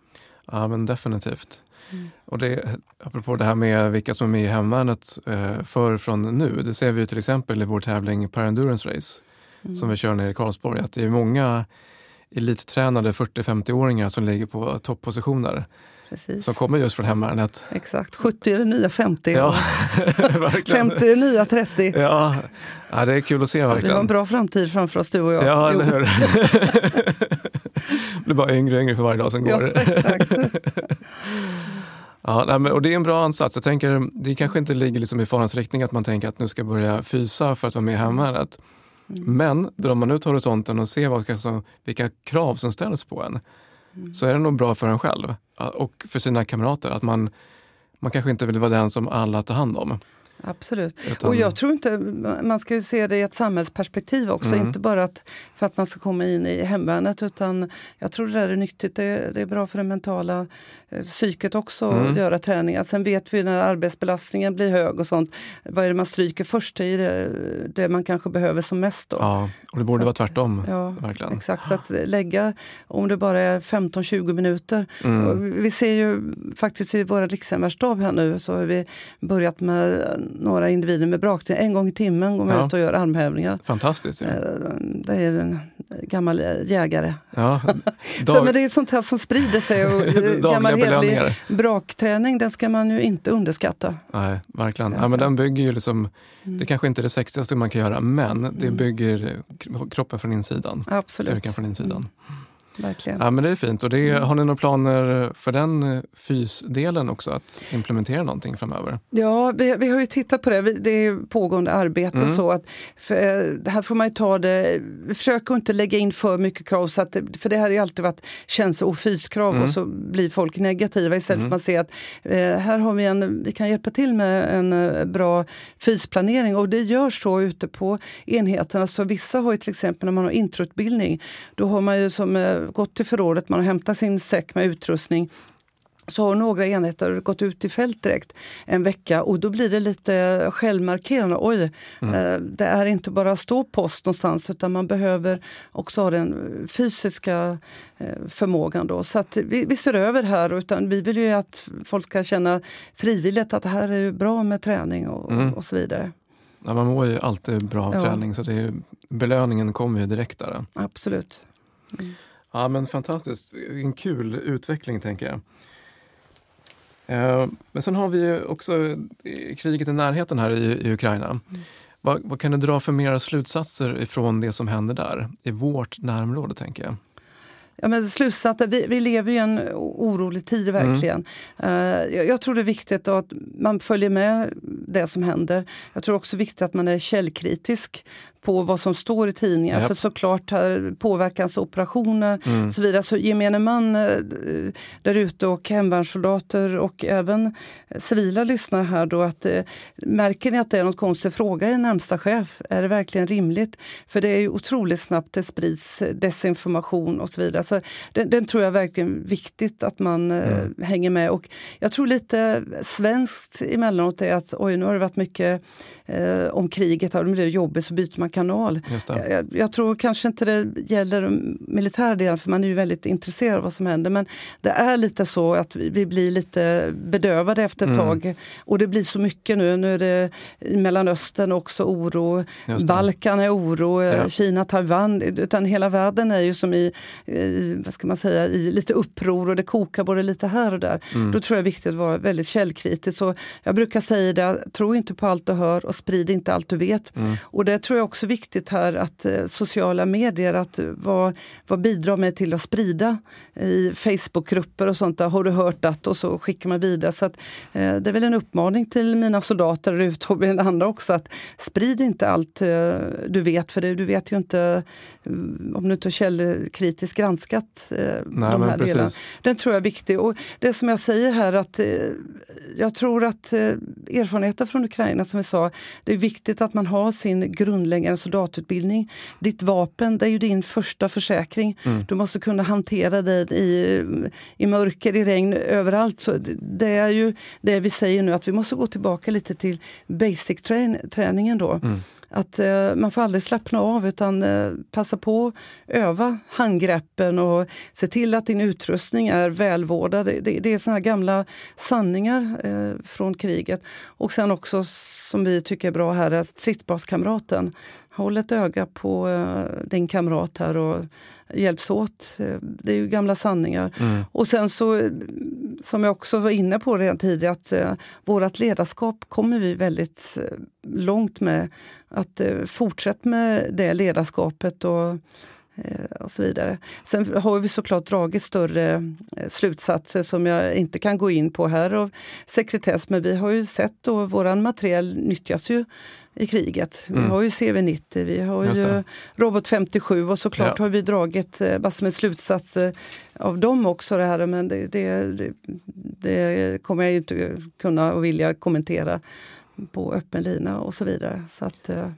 Ja men definitivt. Mm. Och det, apropå det här med vilka som är med i hemvärnet eh, för från nu, det ser vi till exempel i vår tävling Per Endurance Race mm. som vi kör nere i Karlsborg, att det är många elittränade 40-50-åringar som ligger på toppositioner. Precis. Som kommer just från hemvärnet. Exakt, 70 är det nya 50 ja, 50 är det nya 30. Ja, ja, det är kul att se Så verkligen. Vi har en bra framtid framför oss du och jag. Ja, eller hur. blir bara yngre och yngre för varje dag som går. Ja, exakt. Ja, nej, men, och det är en bra ansats. Jag tänker, det kanske inte ligger liksom i farans riktning att man tänker att nu ska börja fysa för att vara med i hemvärnet. Mm. Men drar man ut horisonten och ser vad, alltså, vilka krav som ställs på en mm. så är det nog bra för en själv och för sina kamrater att man, man kanske inte vill vara den som alla tar hand om. Absolut. Utan... Och jag tror inte, man ska ju se det i ett samhällsperspektiv också, mm. inte bara att, för att man ska komma in i hemvärnet utan jag tror det där är nyttigt, det, det är bra för det mentala eh, psyket också mm. att göra träningar. Sen vet vi när arbetsbelastningen blir hög och sånt, vad är det man stryker först? Är det, det man kanske behöver som mest. Då. Ja, och det borde Så vara tvärtom. Ja, verkligen. Exakt, att lägga, om det bara är 15-20 minuter. Mm. Vi ser ju faktiskt i våra rikshemvärnsstab här nu så har vi börjat med några individer med brakning. En gång i timmen går man ja. ut och gör armhävningar. Fantastiskt. Ja. Eh, det är en gammal jägare. Ja. Dag... så, men det är sånt här som sprider sig. Och gammal hederlig brakträning, den ska man ju inte underskatta. Nej, verkligen. Ja, men den bygger ju liksom, mm. det kanske inte är det sexigaste man kan göra, men det mm. bygger kroppen från insidan. Absolut. Styrkan från insidan. Mm. Verkligen. Ja, men det är fint. Och det. Har ni några planer för den eh, fysdelen också, att implementera någonting framöver? Ja, vi, vi har ju tittat på det. Det är pågående arbete mm. och så. Att, för, eh, här får man ta det, vi försöker inte lägga in för mycket krav, så att, för det här har ju alltid varit känslo och fyskrav mm. och så blir folk negativa istället mm. för att man ser att eh, här har vi en, vi kan hjälpa till med en eh, bra fysplanering och det görs så ute på enheterna. Så vissa har ju till exempel när man har introutbildning, då har man ju som gått till förrådet, man har hämtat sin säck med utrustning så har några enheter gått ut i fält direkt en vecka och då blir det lite självmarkerande. Oj, mm. Eh, det är inte bara att stå post någonstans utan man behöver också ha den fysiska eh, förmågan. Då. Så att vi, vi ser över här utan vi vill ju att folk ska känna frivilligt att det här är bra med träning och, mm. och så vidare. Ja, man mår ju alltid bra av ja. träning så det är, belöningen kommer ju direkt där. Absolut. Mm. Ja men fantastiskt, en kul utveckling tänker jag. Eh, men sen har vi också kriget i närheten här i, i Ukraina. Mm. Vad, vad, kan du dra för mera slutsatser ifrån det som händer där, i vårt närområde tänker jag? Ja, men slutsatsen, vi, vi lever i en orolig tid verkligen. Mm. Jag, jag, tror det är viktigt att man följer med det som händer. Jag tror också viktigt att man är källkritisk på vad som står i tidningar. Yep. För såklart här påverkans operationer mm. och så vidare. Så gemene man eh, där ute och hemvärnssoldater och även civila lyssnar här då att eh, märker ni att det är något konstigt, fråga er närmsta chef. Är det verkligen rimligt? För det är ju otroligt snabbt det sprids desinformation och så vidare. Så den, den tror jag verkligen är viktigt att man eh, mm. hänger med. Och jag tror lite svenskt emellanåt är att oj, nu har det varit mycket eh, om kriget, och det blir jobbigt så byter man kanal. Jag, jag, tror kanske inte det gäller militära delen för man är ju väldigt intresserad av vad som händer. Men det är lite så att vi, vi blir lite bedövade efter ett mm. tag. Och det blir så mycket nu. Nu är det i Mellanöstern också oro. Balkan är oro, ja. Kina, Taiwan. Utan hela världen är ju som i, i, vad ska man säga, i lite uppror och det kokar både lite här och där. Mm. Då tror jag det är viktigt att vara väldigt källkritisk. Så jag brukar säga det, tro inte på allt du hör och sprid inte allt du vet. Mm. Och det tror jag också också viktigt här att eh, sociala medier, att vad, vad bidrar med till att sprida i Facebookgrupper och sånt där. Har du hört att? Och så skickar man vidare. Så att, eh, det är väl en uppmaning till mina soldater ute och andra också att sprid inte allt eh, du vet för det, du vet ju inte mm, om du inte har källkritiskt granskat eh, Nej, de här delarna. Den tror jag är viktig. Och det som jag säger här att eh, jag tror att eh, erfarenheten från Ukraina som vi sa, det är viktigt att man har sin grundläggande soldatutbildning. Ditt vapen, det är ju din första försäkring. Mm. Du måste kunna hantera det i, i mörker, i regn, överallt. Så det är ju det vi säger nu, att vi måste gå tillbaka lite till basic train, träningen då. Mm. Att eh, man får aldrig slappna av utan eh, passa på att öva handgreppen och se till att din utrustning är välvårdad. Det, det är såna gamla sanningar eh, från kriget. Och sen också, som vi tycker är bra här, att stridsbaskamraten. Håll ett öga på eh, din kamrat här och hjälps åt. Eh, det är ju gamla sanningar. Mm. Och sen så, som jag också var inne på redan tidigare, att eh, vårt ledarskap kommer vi väldigt eh, långt med. Att eh, fortsätta med det ledarskapet och, eh, och så vidare. Sen har vi såklart dragit större eh, slutsatser som jag inte kan gå in på här av sekretess, men vi har ju sett att vår materiell nyttjas ju i kriget. Vi mm. har ju CV90, vi har ju Robot 57 och såklart ja. har vi dragit eh, massor med slutsatser av dem också. Det här, men det, det, det, kommer jag inte kunna och vilja kommentera på öppen lina och så vidare. Så att, eh,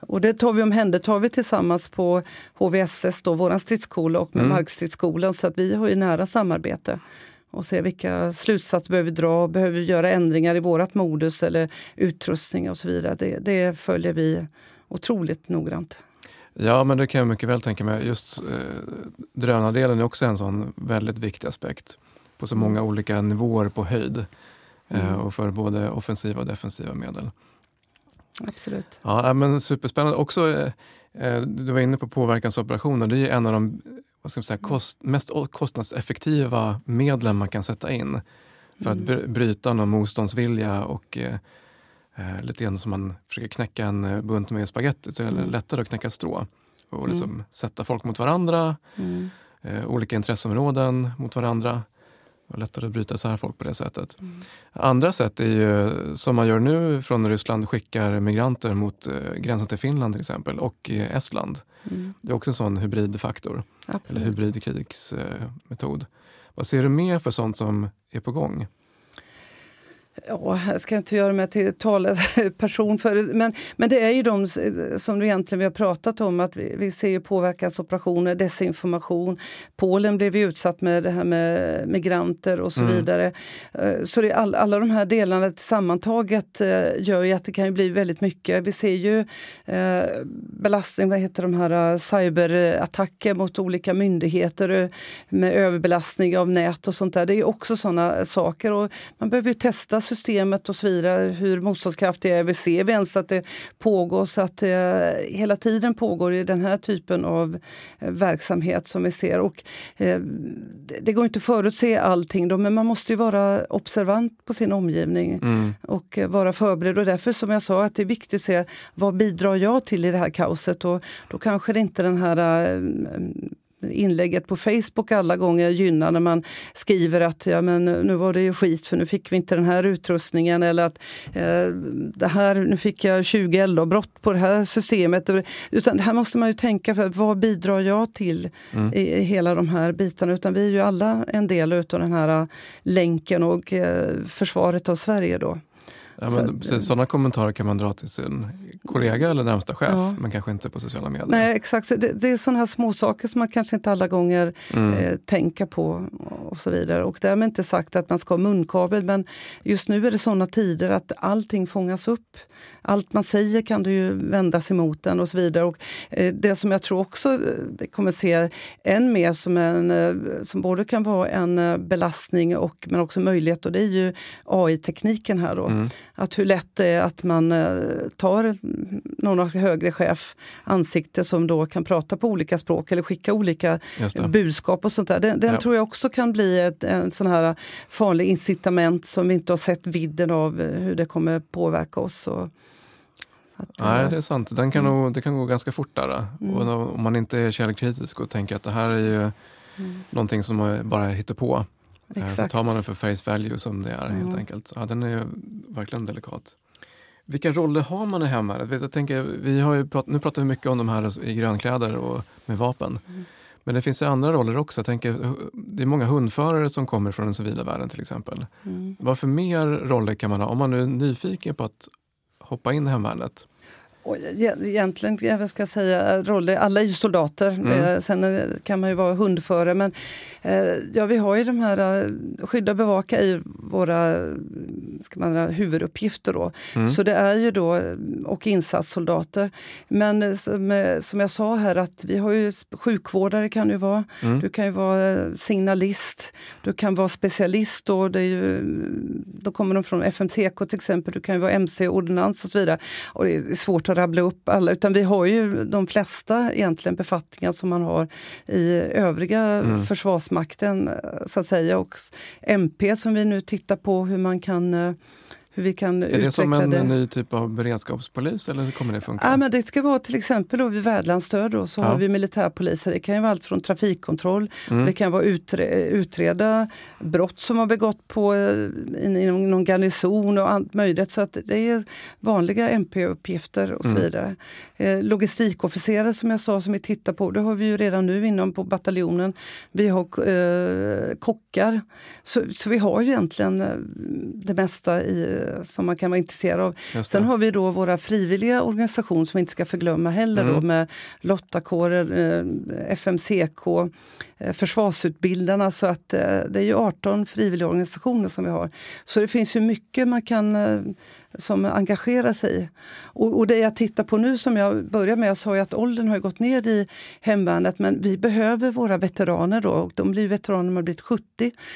och det tar vi omhändertar vi tillsammans på HVSS, då, vår stridsskola och med mm. Markstridsskolan så att vi har ju nära samarbete och se vilka slutsatser behöver vi dra, behöver vi göra ändringar i vårt modus eller utrustning och så vidare. Det, det följer vi otroligt noggrant. Ja, men det kan jag mycket väl tänka mig. Just eh, drönardelen är också en sån väldigt viktig aspekt på så många olika nivåer på höjd eh, mm. och för både offensiva och defensiva medel. Absolut. Ja, men superspännande. Också, eh, eh du var inne på påverkansoperationer. Det är en av de vad ska man säga, kost, mest kostnadseffektiva medlen man kan sätta in för att mm. bryta någon motståndsvilja och eh, eh, lite grann som man försöker knäcka en eh, bunt med spagetti så är det mm. lättare att knäcka strå. Och mm. liksom mm. sätta folk mot varandra, mm. eh, olika intresseområden mot varandra. Och lättare att bryta isär folk på det sättet. Mm. Andra sätt är ju som man gör nu från Ryssland, skickar migranter mot eh, gränsen till Finland till exempel och eh, Estland. Mm. Det är också en sån hybridfaktor, Absolut. eller hybridkrigsmetod. Vad ser du mer för sånt som är på gång? Ja, jag ska inte göra mig till talesperson för det, men, men det är ju de som egentligen vi har pratat om, att vi, vi ser påverkansoperationer, desinformation. Polen blev utsatt med det här med migranter och så mm. vidare. Eh, så det, all, alla de här delarna sammantaget eh, gör ju att det kan bli väldigt mycket. Vi ser ju eh, belastning, vad heter de här cyberattacker mot olika myndigheter med överbelastning av nät och sånt där. Det är också sådana saker och man behöver testa systemet och så vidare, hur motståndskraftiga är vi? Ser vi ens att det pågår? Så att eh, hela tiden pågår i den här typen av eh, verksamhet som vi ser. Och, eh, det går inte att förutse allting då, men man måste ju vara observant på sin omgivning mm. och vara förberedd. Och därför som jag sa, att det är viktigt att se vad bidrar jag till i det här kaoset? Och då kanske det inte den här inlägget på Facebook alla gånger gynnar när man skriver att ja, men nu var det ju skit för nu fick vi inte den här utrustningen eller att eh, det här, nu fick jag 20 eldavbrott på det här systemet. Utan här måste man ju tänka, för vad bidrar jag till mm. i, i, hela de här bitarna? Utan vi är ju alla en del av den här länken och eh, försvaret av Sverige då. Ja, men så, sådana kommentarer kan man dra till sin kollega eller närmsta chef, ja. men kanske inte på sociala medier. Nej, exakt. Det, det är sådana här små saker som man kanske inte alla gånger mm. eh, tänker på. och så vidare. Och därmed inte sagt att man ska ha munkavel, men just nu är det sådana tider att allting fångas upp. Allt man säger kan du ju vändas emot en och så vidare. Och, eh, det som jag tror också eh, kommer se än mer som, en, eh, som både kan vara en eh, belastning och men också möjlighet, och det är ju AI-tekniken här då. Mm. Att hur lätt det är att man eh, tar någon högre chef ansikte som då kan prata på olika språk eller skicka olika budskap och sånt där. Den, den ja. tror jag också kan bli ett en sån här farlig incitament som vi inte har sett vidden av hur det kommer påverka oss. Och, Att, Nej, eh, det är sant. Den kan mm. nog, det kan gå ganska fort där. Mm. Och om man inte är källkritisk och tänker att det här är ju mm. någonting som bara hittar på. Exakt. Så tar man den för face value som det är helt mm. enkelt. Ja, den är verkligen delikat. Vilka roller har man i hemvärnet? Jag tänker, vi har ju prat, nu pratar vi mycket om de här i grönkläder och med vapen. Mm. Men det finns ju andra roller också. Jag tänker, det är många hundförare som kommer från den civila världen till exempel. Mm. Vad för mer roller kan man ha om man nu är nyfiken på att hoppa in i hemvärnet? Och egentligen, jag ska säga, roller, alla är ju soldater. Mm. Eh, sen eh, kan man ju vara hundförare. Men eh, ja, vi har ju de här, skydda och bevaka i våra ska man säga, huvuduppgifter. Då. Mm. Så det är ju då, och insatssoldater. Men som, som jag sa här, att vi har ju sjukvårdare kan du vara. Mm. Du kan ju vara signalist. Du kan vara specialist. Då, det är ju, då kommer de från FMCK till exempel. Du kan ju vara MC-ordonnans och så vidare. Och det är svårt att rabbla upp alla, utan vi har ju de flesta egentligen befattningar som man har i övriga mm. Försvarsmakten så att säga. Och MP som vi nu tittar på hur man kan eh, hur vi kan är det som en det. ny typ av beredskapspolis eller hur kommer det funka? Ja, men det ska vara till exempel då vid värdlandsstöd då, så ja. har vi militärpoliser. Det kan ju vara allt från trafikkontroll, mm. det kan vara utre, utreda brott som har begått på, eh, inom någon garnison och allt möjligt. Så att det är vanliga MP-uppgifter och så mm. vidare. Eh, logistikofficerare som jag sa som vi tittar på, det har vi ju redan nu inom på bataljonen. Vi har eh, kockar. Så, så vi har ju egentligen eh, det mesta i som man kan vara intresserad av. Sen har vi då våra frivilliga organisationer som vi inte ska förglömma heller mm. då med Lottakåren, eh, FMCK, eh, Försvarsutbildarna. Så att eh, det är ju 18 frivilliga organisationer som vi har. Så det finns ju mycket man kan som engagerar sig. Och, och, det jag tittar på nu som jag börjar med, jag sa ju att åldern har gått ner i hemvärnet men vi behöver våra veteraner då och de blir veteraner när man blivit 70.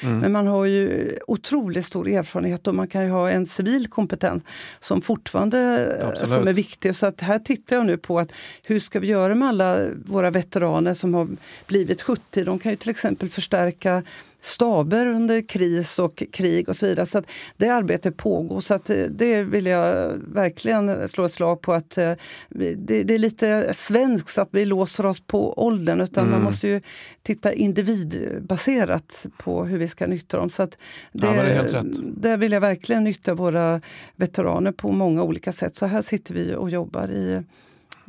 Mm. Men man har ju otroligt stor erfarenhet och man kan ju ha en civil kompetens som fortfarande Absolut. som är viktig. Så att här tittar jag nu på att hur ska vi göra med alla våra veteraner som har blivit 70? De kan ju till exempel förstärka staber under kris och krig och så vidare. Så det arbetet pågår. Så att eh, det vill jag verkligen slå ett slag på att eh, det, det är lite svenskt att vi låser oss på åldern utan mm. man måste ju titta individbaserat på hur vi ska nyttja dem. Så det, ja, det där vill jag verkligen nyttja våra veteraner på många olika sätt. Så här sitter vi och jobbar i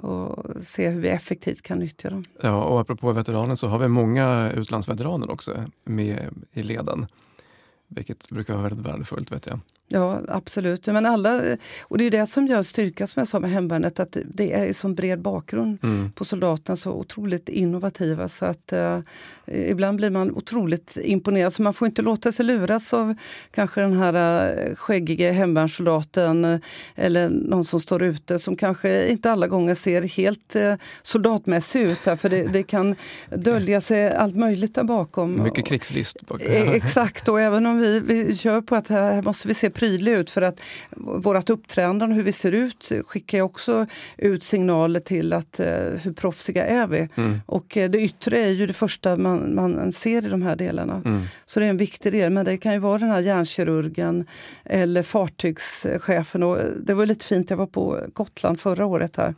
och se hur vi effektivt kan nyttja dem. Ja, och apropå veteraner så har vi många utlandsveteraner också med i leden. Vilket brukar vara väldigt värdefullt vet jag. Ja, absolut. Men alla, och det är det som gör styrka som jag sa med hemvärnet, att det är så bred bakgrund mm. på soldaterna, så otroligt innovativa. Så att eh, ibland blir man otroligt imponerad. Så man får inte låta sig luras av kanske den här eh, skäggige hemvärnssoldaten eh, eller någon som står ute som kanske inte alla gånger ser helt eh, soldatmässig ut. Här, för det, det, kan dölja sig allt möjligt där bakom. Mycket krigslist. Eh, exakt, och även om vi, vi kör på att här måste vi se prydlig ut för att vårt uppträdande och hur vi ser ut skickar också ut signaler till att uh, hur proffsiga är vi. Mm. Och uh, det yttre är ju det första man, man ser i de här delarna. Mm. Så det är en viktig del. Men det kan ju vara den här hjärnkirurgen eller fartygschefen. Och det var lite fint, jag var på Gotland förra året här.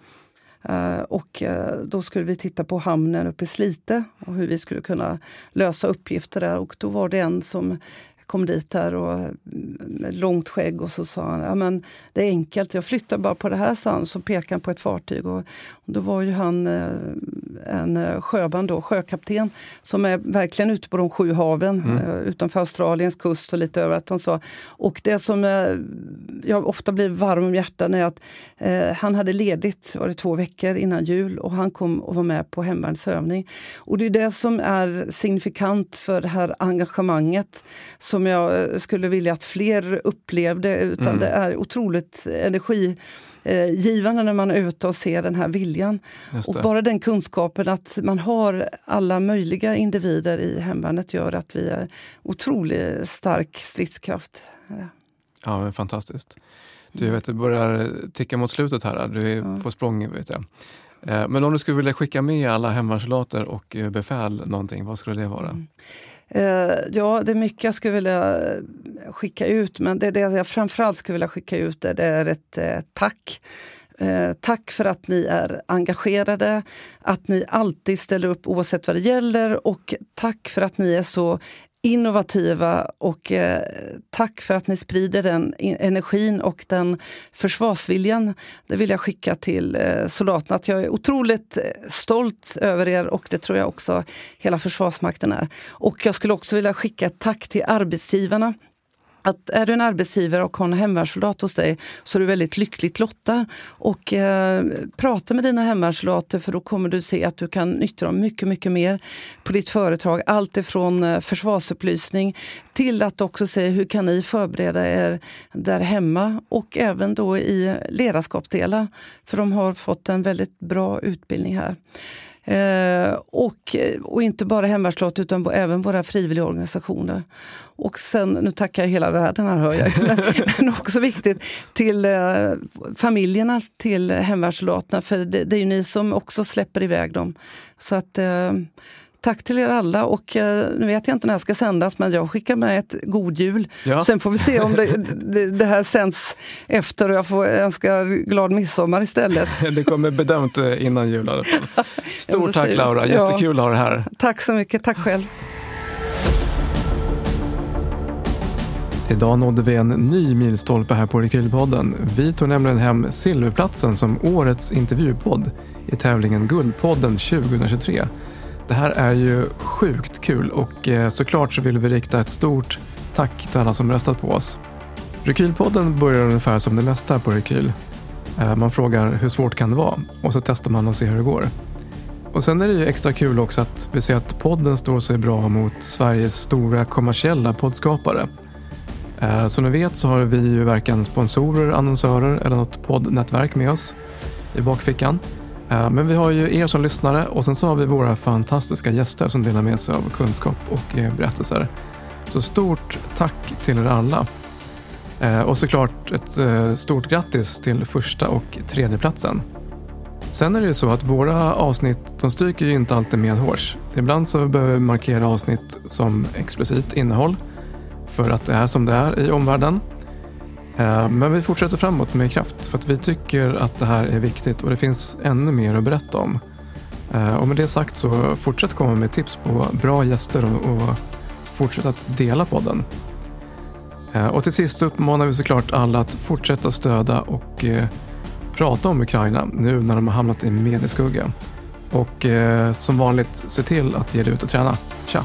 Uh, och uh, då skulle vi titta på hamnen uppe i Slite och hur vi skulle kunna lösa uppgifter där. Och då var det en som kom dit där och med långt skägg och så sa han, ja men det är enkelt, jag flyttar bara på det här, sa han. Så pekade han på ett fartyg. Och, och då var ju han eh, en eh, sjöman då, sjökapten, som är verkligen ute på de sju haven mm. Eh, utanför Australiens kust och lite överallt. Han sa. Och det som jag ofta blir varm om hjärtat är att eh, han hade ledigt var det två veckor innan jul och han kom och var med på hemvärnsövning. Och det är det som är signifikant för det här engagemanget som jag eh, skulle vilja att fler upplevde. Utan mm. Det är otroligt energigivande när man är ute och ser den här viljan. Och bara den kunskapen att man har alla möjliga individer i hemvärnet gör att vi är otroligt stark stridskraft. Ja, fantastiskt. Du vet, det börjar ticka mot slutet här. Du är ja. på språng vet jag. Eh, men om du skulle vilja skicka med alla hemvärnssoldater och eh, befäl någonting, vad skulle det vara? Mm. Eh, ja, det är mycket jag skulle vilja skicka ut, men det, det jag framförallt skulle vilja skicka ut det, det är ett eh, tack eh, tack för att ni är engagerade, att ni alltid ställer upp oavsett vad det gäller och tack för att ni är så innovativa och eh, tack för att ni sprider den e-, energin och den försvarsviljan. Det vill jag skicka till eh, soldaterna. Att jag är otroligt eh, stolt över er och det tror jag också hela Försvarsmakten är. Och jag skulle också vilja skicka ett tack till arbetsgivarna att är du en arbetsgivare och har en hemvärnssoldat hos dig så är du väldigt lyckligt lottad. Och eh, prata med dina hemvärnssoldater för då kommer du se att du kan nyttja dem mycket, mycket mer på ditt företag. Allt ifrån eh, försvarsupplysning till att också se hur kan ni förbereda er där hemma och även då i ledarskapsdelar. För de har fått en väldigt bra utbildning här. Eh, och, och inte bara hemvärnslott utan även våra frivilligorganisationer. Och sen, nu tackar jag hela världen här hör jag, men, men också viktigt till eh, familjerna till hemvärnssoldaterna för det, det, är ju ni som också släpper iväg dem. Så att eh, Tack till er alla och eh, nu vet jag inte när det ska sändas men jag skickar med ett god jul. Ja. Sen får vi se om det, det, det, här sänds efter och jag får önska glad midsommar istället. det kommer bedömt eh, innan jul i alla fall. Stort tack Laura, jättekul ja. att ha dig här. Tack så mycket, tack själv. Idag nådde vi en ny milstolpe här på Rekylpodden. Vi tog nämligen hem silverplatsen som årets intervjupodd i tävlingen Guldpodden 2023. Det här är ju sjukt kul och eh, såklart så vill vi rikta ett stort tack till alla som röstat på oss. Rekylpodden börjar ungefär som det mesta på Rekyl. Eh, man frågar hur svårt kan det vara och så testar man och ser hur det går. Och sen är det ju extra kul också att vi ser att podden står sig bra mot Sveriges stora kommersiella poddskapare. Eh, som ni vet så har vi ju varken sponsorer, annonsörer eller något poddnätverk med oss i bakfickan. Eh, men vi har ju er som lyssnare och sen så har vi våra fantastiska gäster som delar med sig av kunskap och eh, berättelser. Så stort tack till er alla. Eh, och såklart ett stort grattis till första och tredje platsen. Sen är det ju så att våra avsnitt de stryker ju inte alltid medhårs. Ibland så behöver vi markera avsnitt som explicit innehåll för att det är som det är i omvärlden. Eh, men vi fortsätter framåt med kraft för att vi tycker att det här är viktigt och det finns ännu mer att berätta om. Eh, och med det sagt så fortsätt komma med tips på bra gäster och fortsätt att dela podden. Eh, och till sist så uppmanar vi såklart alla att fortsätta stödja och prata om Ukraina nu när de har hamnat i medieskugga. Och som vanligt, se till att ge dig ut och träna. Tja!